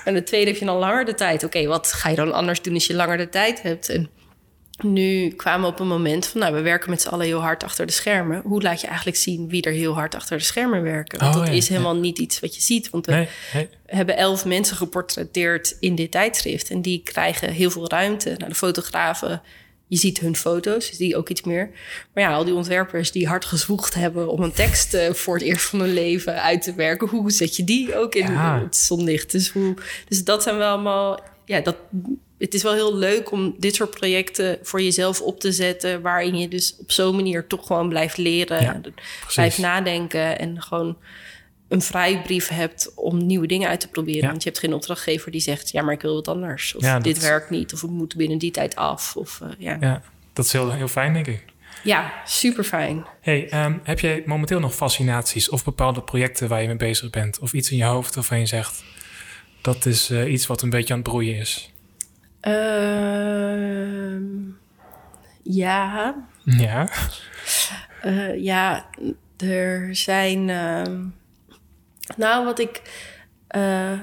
En de tweede heb je dan langer de tijd. Oké, wat ga je dan anders doen als je langer de tijd hebt? En nu kwamen we op een moment van, nou, we werken met z'n allen heel hard achter de schermen. Hoe laat je eigenlijk zien wie er heel hard achter de schermen werken? Want oh, dat is helemaal niet iets wat je ziet. Want we hebben elf mensen geportretteerd in dit tijdschrift. En die krijgen heel veel ruimte. nou, de fotografen, je ziet hun foto's, dus die ook iets meer. Maar ja, al die ontwerpers die hard gezwoegd hebben om een tekst uh, voor het eerst van hun leven uit te werken. Hoe zet je die ook in het zonlicht? Dus, hoe, dus dat zijn wel allemaal, ja, dat het is wel heel leuk om dit soort projecten voor jezelf op te zetten. Waarin je dus op zo'n manier toch gewoon blijft leren. blijft nadenken en gewoon een vrijbrief hebt om nieuwe dingen uit te proberen. Want je hebt geen opdrachtgever die zegt: ja, maar ik wil wat anders. Of dit werkt niet. Of we moeten binnen die tijd af. Of, uh, ja. ja, dat is heel, heel fijn, denk ik. Ja, super fijn. Hey, um, heb jij momenteel nog fascinaties of bepaalde projecten waar je mee bezig bent? Of iets in je hoofd waarvan je zegt: dat is uh, iets wat een beetje aan het broeien is? Uh, ja. Ja. Uh, ja, er zijn. Uh, nou, wat ik. Uh,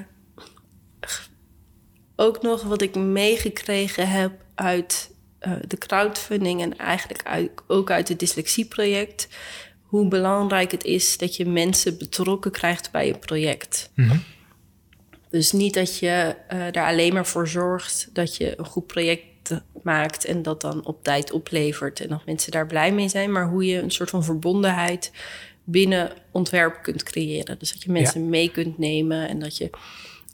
ook nog wat ik meegekregen heb uit uh, de crowdfunding en eigenlijk uit, ook uit het dyslexieproject. Hoe belangrijk het is dat je mensen betrokken krijgt bij je project. Mm -hmm. Dus niet dat je uh, daar alleen maar voor zorgt dat je een goed project maakt en dat dan op tijd oplevert en dat mensen daar blij mee zijn, maar hoe je een soort van verbondenheid binnen ontwerp kunt creëren. Dus dat je mensen mee kunt nemen en dat je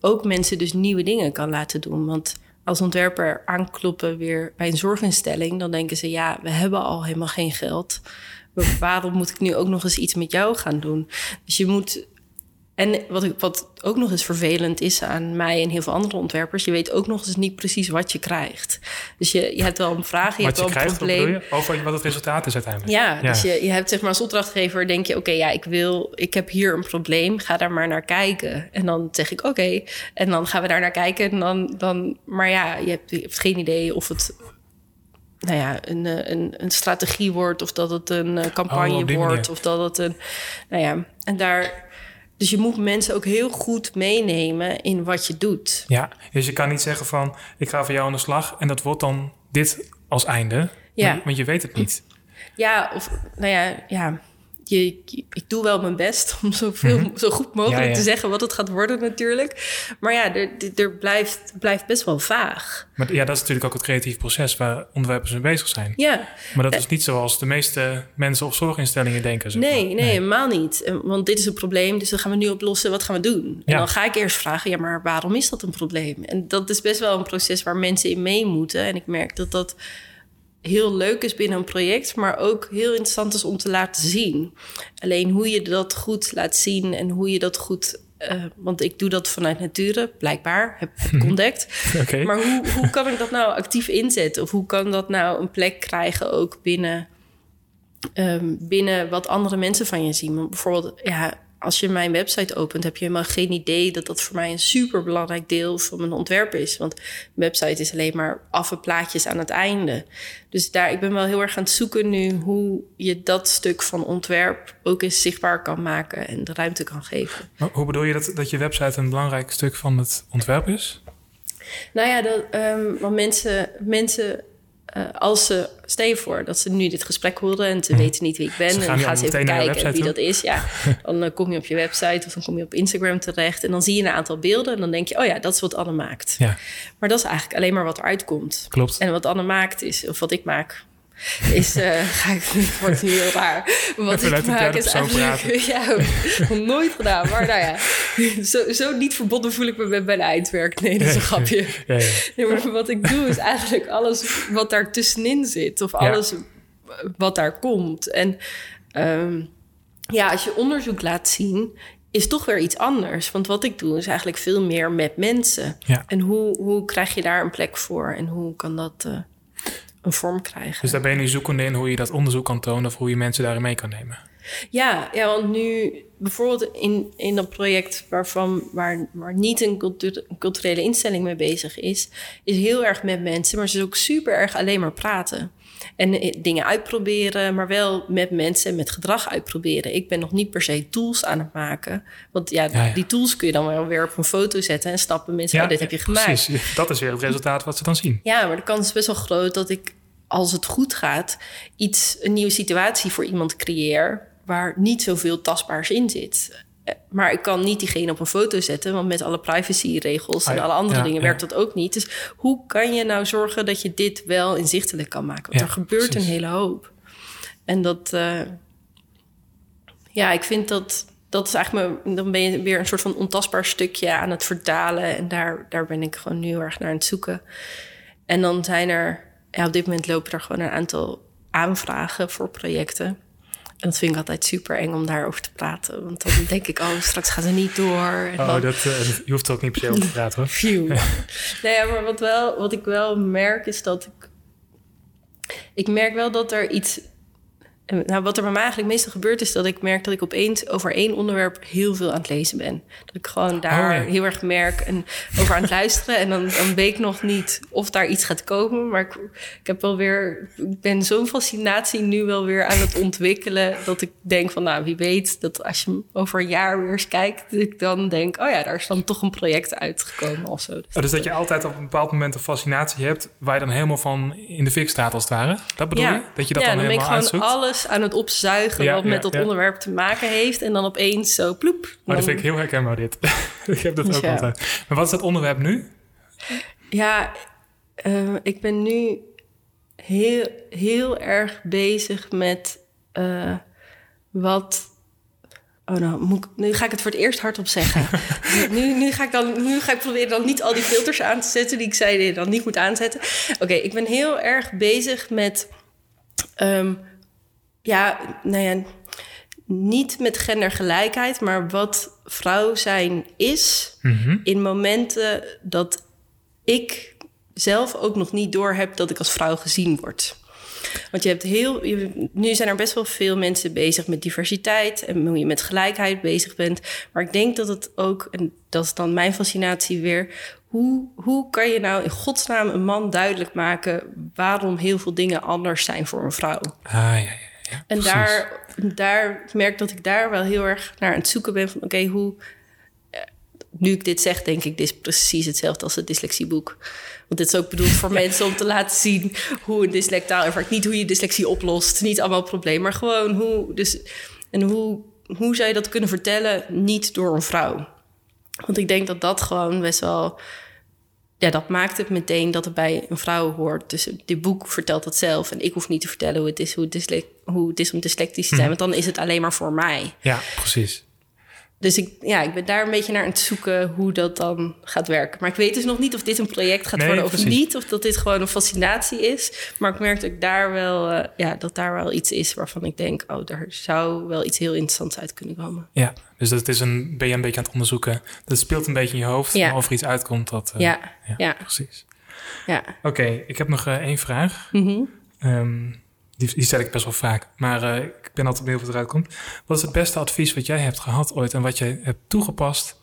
ook mensen dus nieuwe dingen kan laten doen. Want als ontwerper aankloppen weer bij een zorginstelling, dan denken ze ja, we hebben al helemaal geen geld. Waarom moet ik nu ook nog eens iets met jou gaan doen? Dus je moet en wat, wat ook nog eens vervelend is aan mij en heel veel andere ontwerpers, je weet ook nog eens niet precies wat je krijgt. Dus je, je hebt wel een vraag, je hebt wel een probleem. Over wat het resultaat is uiteindelijk. Ja, dus je, je hebt zeg maar als opdrachtgever, denk je, oké, ja, ik wil, ik heb hier een probleem, ga daar maar naar kijken. En dan zeg ik, oké, en dan gaan we daar naar kijken. En dan, dan, maar ja, je hebt, je hebt geen idee of het nou ja, een, een, een strategie wordt, of dat het een eh, campagne oh, wordt, of dat het een. Nou ja, en daar dus je moet mensen ook heel goed meenemen in wat je doet. Ja, dus je kan niet zeggen van ik ga voor jou aan de slag en dat wordt dan dit als einde. Ja. Want je weet het niet. Ja, of nou ja, ja je, ik doe wel mijn best om zoveel, mm zo goed mogelijk te zeggen wat het gaat worden natuurlijk. Maar ja, er, er blijft, blijft best wel vaag. Maar ja, dat is natuurlijk ook het creatief proces waar ontwerpers mee bezig zijn. Ja. Maar dat is niet zoals de meeste mensen of zorginstellingen denken. Zeg nee, nee, helemaal niet. Want dit is een probleem, dus dat gaan we nu oplossen. Wat gaan we doen? En dan ga ik eerst vragen, ja, maar waarom is dat een probleem? En dat is best wel een proces waar mensen in mee moeten. En ik merk dat dat heel leuk is binnen een project, maar ook heel interessant is om te laten zien. Alleen hoe je dat goed laat zien en hoe je dat goed. Uh, want ik doe dat vanuit nature, blijkbaar, heb ik ontdekt. okay. Maar hoe, hoe kan ik dat nou actief inzetten? Of hoe kan dat nou een plek krijgen ook binnen, um, binnen wat andere mensen van je zien? Bijvoorbeeld, ja, als je mijn website opent, heb je helemaal geen idee dat dat voor mij een super belangrijk deel van mijn ontwerp is. Want mijn website is alleen maar affe plaatjes aan het einde. Dus daar, ik ben wel heel erg aan het zoeken nu hoe je dat stuk van ontwerp ook eens zichtbaar kan maken en de ruimte kan geven. Maar hoe bedoel je dat, dat je website een belangrijk stuk van het ontwerp is? Nou ja, dat, um, want mensen, mensen uh, als ze, stel je voor dat ze nu dit gesprek horen en ze mhm. weten niet wie ik ben, en dan gaan ze even kijken wie dat is. Ja, dan uh, kom je op je website of dan kom je op Instagram terecht en dan zie je een aantal beelden en dan denk je, oh ja, dat is wat Anne maakt. Ja. Maar dat is eigenlijk alleen maar wat eruit komt. Klopt. En wat Anne maakt is, of wat ik maak, is, uh, ga ik, wordt heel raar. Wat Even ik maak is eigenlijk, ja, nooit gedaan. Maar nou ja, zo, zo niet verbonden voel ik me met mijn eindwerk. Nee, dat is een grapje. Ja, ja. Nee, maar wat ik doe is eigenlijk alles wat daar tussenin zit. Of alles wat daar komt. En um, ja, als je onderzoek laat zien is toch weer iets anders. Want wat ik doe is eigenlijk veel meer met mensen. En hoe, hoe krijg je daar een plek voor? En hoe kan dat eh, een vorm krijgen? Dus daar ben je nu zoekende in hoe je dat onderzoek kan tonen... of hoe je mensen daarin mee kan nemen. Ja, ja want nu bijvoorbeeld in, in dat project waarvan, waar, waar niet een, cultu- een culturele instelling mee bezig is, is heel erg met mensen, maar ze is ook super erg alleen maar praten. En eh, dingen uitproberen, maar wel met mensen en met gedrag uitproberen. Ik ben nog niet per se tools aan het maken. Want ja, Ja, ja. die tools kun je dan wel weer op een foto zetten en stappen mensen, oh, dit heb je gemaakt. Precies, dat is weer het resultaat wat ze dan zien. Ja, maar de kans is best wel groot dat ik, als het goed gaat, iets, een nieuwe situatie voor iemand creëer waar niet zoveel tastbaars in zit. Eh, Maar ik kan niet diegene op een foto zetten, want met alle privacyregels Ah en ja, alle andere ja, dingen ja. werkt dat ook niet. Dus hoe kan je nou zorgen dat je dit wel inzichtelijk kan maken? Want Ja, er gebeurt precies. een hele hoop. En dat, eh, ja, ik vind dat. Dat is eigenlijk, me, dan ben je weer een soort van ontastbaar stukje aan het vertalen. En daar, daar ben ik gewoon nu heel erg naar aan het zoeken. En dan zijn er, ja, op dit moment lopen er gewoon een aantal aanvragen voor projecten. En dat vind ik altijd super eng om daarover te praten. Want dan denk ik, oh, straks gaan ze niet door. En Oh, dan- dat, eh, je hoeft er ook niet per se over te praten hoor. Phew. nee, maar wat, wel, wat ik wel merk is dat ik... Ik merk wel dat er iets... Nou, wat er bij mij eigenlijk meestal gebeurt is dat ik merk dat ik opeens over één onderwerp heel veel aan het lezen ben. Dat ik gewoon daar Oh, heel erg merk en over aan het luisteren. En dan, dan weet ik nog niet of daar iets gaat komen. Maar ik, ik heb wel weer, ik ben zo'n fascinatie nu wel weer aan het ontwikkelen. Dat ik denk van, nou, wie weet dat als je over een jaar weer eens kijkt, dat ik dan denk, oh ja, daar is dan toch een project uitgekomen of zo. Oh, dus dat je altijd op een bepaald moment een fascinatie hebt... waar je dan helemaal van in de fik staat als het ware? Dat bedoel je? Dat je dat ja, dan ik helemaal uitzoekt? Alles aan het opzuigen Ja, wat ja, met dat ja. onderwerp te maken heeft. En dan opeens zo ploep. Maar dat vind ik heel herkenbaar dit. ik heb dat ook Ja. altijd. Maar wat is het onderwerp nu? Ja, eh, ik ben nu heel, heel erg bezig met eh, wat. Oh, nou, moet ik- nu ga ik het voor het eerst hardop zeggen. nu, nu, ga ik dan, nu ga ik proberen dan niet al die filters aan te zetten die ik zei die dan niet moet aanzetten. Oké, ik ben heel erg bezig met. ehm, ja, nou ja, niet met gendergelijkheid, maar wat vrouw zijn is Mhm. in momenten dat ik zelf ook nog niet door heb dat ik als vrouw gezien word. Want je hebt heel. je- nu zijn er best wel veel mensen bezig met diversiteit en hoe je met gelijkheid bezig bent. Maar ik denk dat het ook, en dat is dan mijn fascinatie weer. Hoe, hoe kan je nou in godsnaam een man duidelijk maken waarom heel veel dingen anders zijn voor een vrouw? Ah, ja, ja, ja. En precies. daar, daar merk ik dat ik daar wel heel erg naar aan het zoeken ben van oké, hoe. eh, Nu ik dit zeg, denk ik, dit is precies hetzelfde als het dyslexieboek. Want dit is ook bedoeld voor mensen om te laten zien hoe een dyslectaal ervaart. Niet hoe je dyslexie oplost, niet allemaal het probleem, maar gewoon hoe. Dus, en hoe, hoe zou je dat kunnen vertellen, niet door een vrouw? Want ik denk dat dat gewoon best wel. Ja, dat maakt het meteen dat het bij een vrouw hoort. Dus dit boek vertelt dat zelf. En ik hoef niet te vertellen hoe het is, hoe het is, hoe het is om dyslectisch te zijn. Want dan is het alleen maar voor mij. Ja, precies. Dus ik, ja, ik ben daar een beetje naar aan het zoeken hoe dat dan gaat werken. Maar ik weet dus nog niet of dit een project gaat Nee, worden of precies. niet. Of dat dit gewoon een fascinatie is. Maar ik merk dat, ik daar wel, eh, ja, dat daar wel iets is waarvan ik denk... oh, daar zou wel iets heel interessants uit kunnen komen. Ja, dus dat is een, ben je een beetje aan het onderzoeken. Dat speelt een beetje in je hoofd. Ja. Maar of er iets uitkomt, dat... eh, ja, ja, Precies. ja. Oké, ik heb nog eh, één vraag. Mhm. Ehm, die, die stel ik best wel vaak. Maar ik ben altijd benieuwd wat eruit komt. Wat is het beste advies wat jij hebt gehad ooit... en wat jij hebt toegepast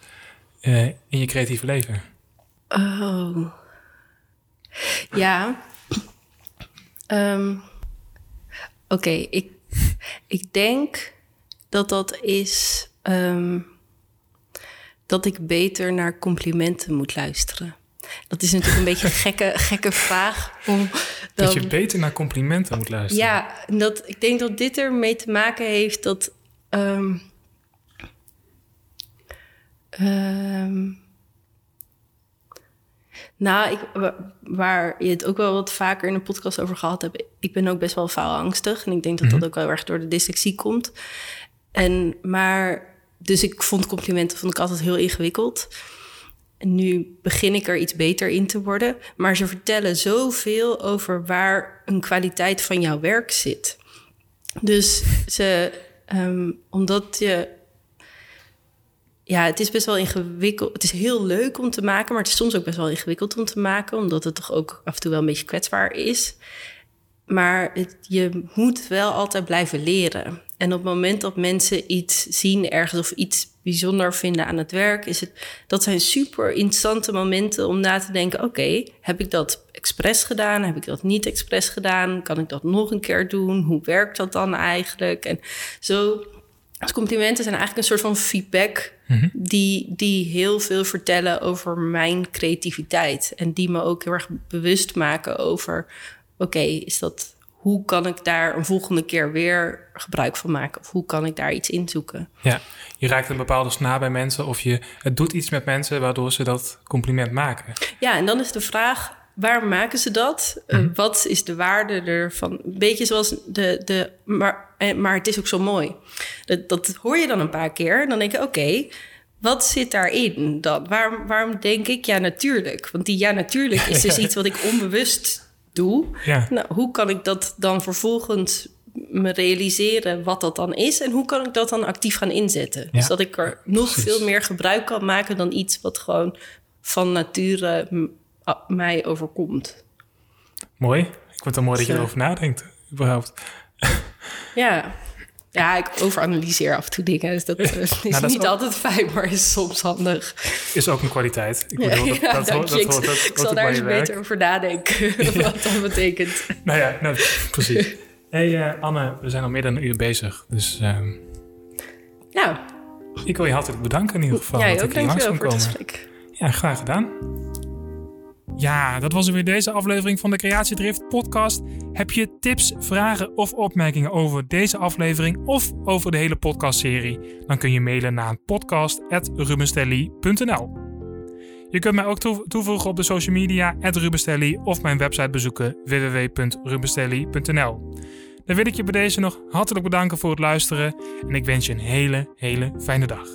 eh, in je creatieve leven? Oh. Ja. Ehm, Oké, ik, ik denk dat dat is ehm, dat ik beter naar complimenten moet luisteren. Dat is natuurlijk een beetje een gekke, gekke vraag. Om Dat je beter naar complimenten moet luisteren. ja, dat, ik denk dat dit ermee te maken heeft dat. ehm, ehm, nou, ik, wa- waar je het ook wel wat vaker in de podcast over gehad hebt. Ik ben ook best wel faalangstig. En ik denk dat dat ook wel erg door de dyslexie komt. En, maar, dus ik vond complimenten vond ik altijd heel ingewikkeld. Nu begin ik er iets beter in te worden. Maar ze vertellen zoveel over waar een kwaliteit van jouw werk zit. Dus ze, ehm, omdat je. ja, het is best wel ingewikkeld. Het is heel leuk om te maken, maar het is soms ook best wel ingewikkeld om te maken, omdat het toch ook af en toe wel een beetje kwetsbaar is. Maar je moet wel altijd blijven leren. En op het moment dat mensen iets zien ergens of iets bijzonder vinden aan het werk, is het dat zijn super interessante momenten om na te denken: oké, heb ik dat expres gedaan? Heb ik dat niet expres gedaan? Kan ik dat nog een keer doen? Hoe werkt dat dan eigenlijk? En zo. Als complimenten zijn eigenlijk een soort van feedback mhm. die, die heel veel vertellen over mijn creativiteit. En die me ook heel erg bewust maken over: oké, is dat hoe kan ik daar een volgende keer weer gebruik van maken? Of hoe kan ik daar iets in zoeken? Ja, je raakt een bepaalde snaar bij mensen of je, het doet iets met mensen waardoor ze dat compliment maken. Ja, en dan is de vraag, waar maken ze dat? Eh, mhm. wat is de waarde ervan? Een beetje zoals de, de maar, eh, maar het is ook zo mooi. Dat, dat hoor je dan een paar keer. Dan denk je, oké, wat zit daarin dan? Waarom, waarom denk ik ja natuurlijk? Want die ja natuurlijk is dus iets wat ik onbewust doe. Ja. Nou, hoe kan ik dat dan vervolgens me realiseren wat dat dan is en hoe kan ik dat dan actief gaan inzetten? Dus dat ik er nog veel meer gebruik kan maken dan iets wat gewoon van nature mij overkomt. Mooi. Ik vind het mooi dat je erover nadenkt, überhaupt. Ja. Ja, ik overanalyseer af en toe dingen. Dus dat is nou, niet altijd fijn, maar is soms handig. Is ook een kwaliteit. Ik bedoel, dat, ja, dat, dat, dat, dat, dat, Ik zal daar eens beter over nadenken wat dat betekent. Nou ja, nou, precies. hey, uh, Anne, we zijn al meer dan een uur bezig. Dus uh, nou. ik wil je hartelijk bedanken in ieder geval. Ja, ook dankjewel voor het gesprek. Ja, graag gedaan. Ja, dat was er weer deze aflevering van de Creatiedrift podcast. Heb je tips, vragen of opmerkingen over deze aflevering of over de hele podcastserie? Dan kun je mailen naar podcast.rubenstelly.nl Je kunt mij ook toevoegen op de social media @rubenstelly of mijn website bezoeken www.rubenstelly.nl. Dan wil ik je bij deze nog hartelijk bedanken voor het luisteren en ik wens je een hele, hele fijne dag.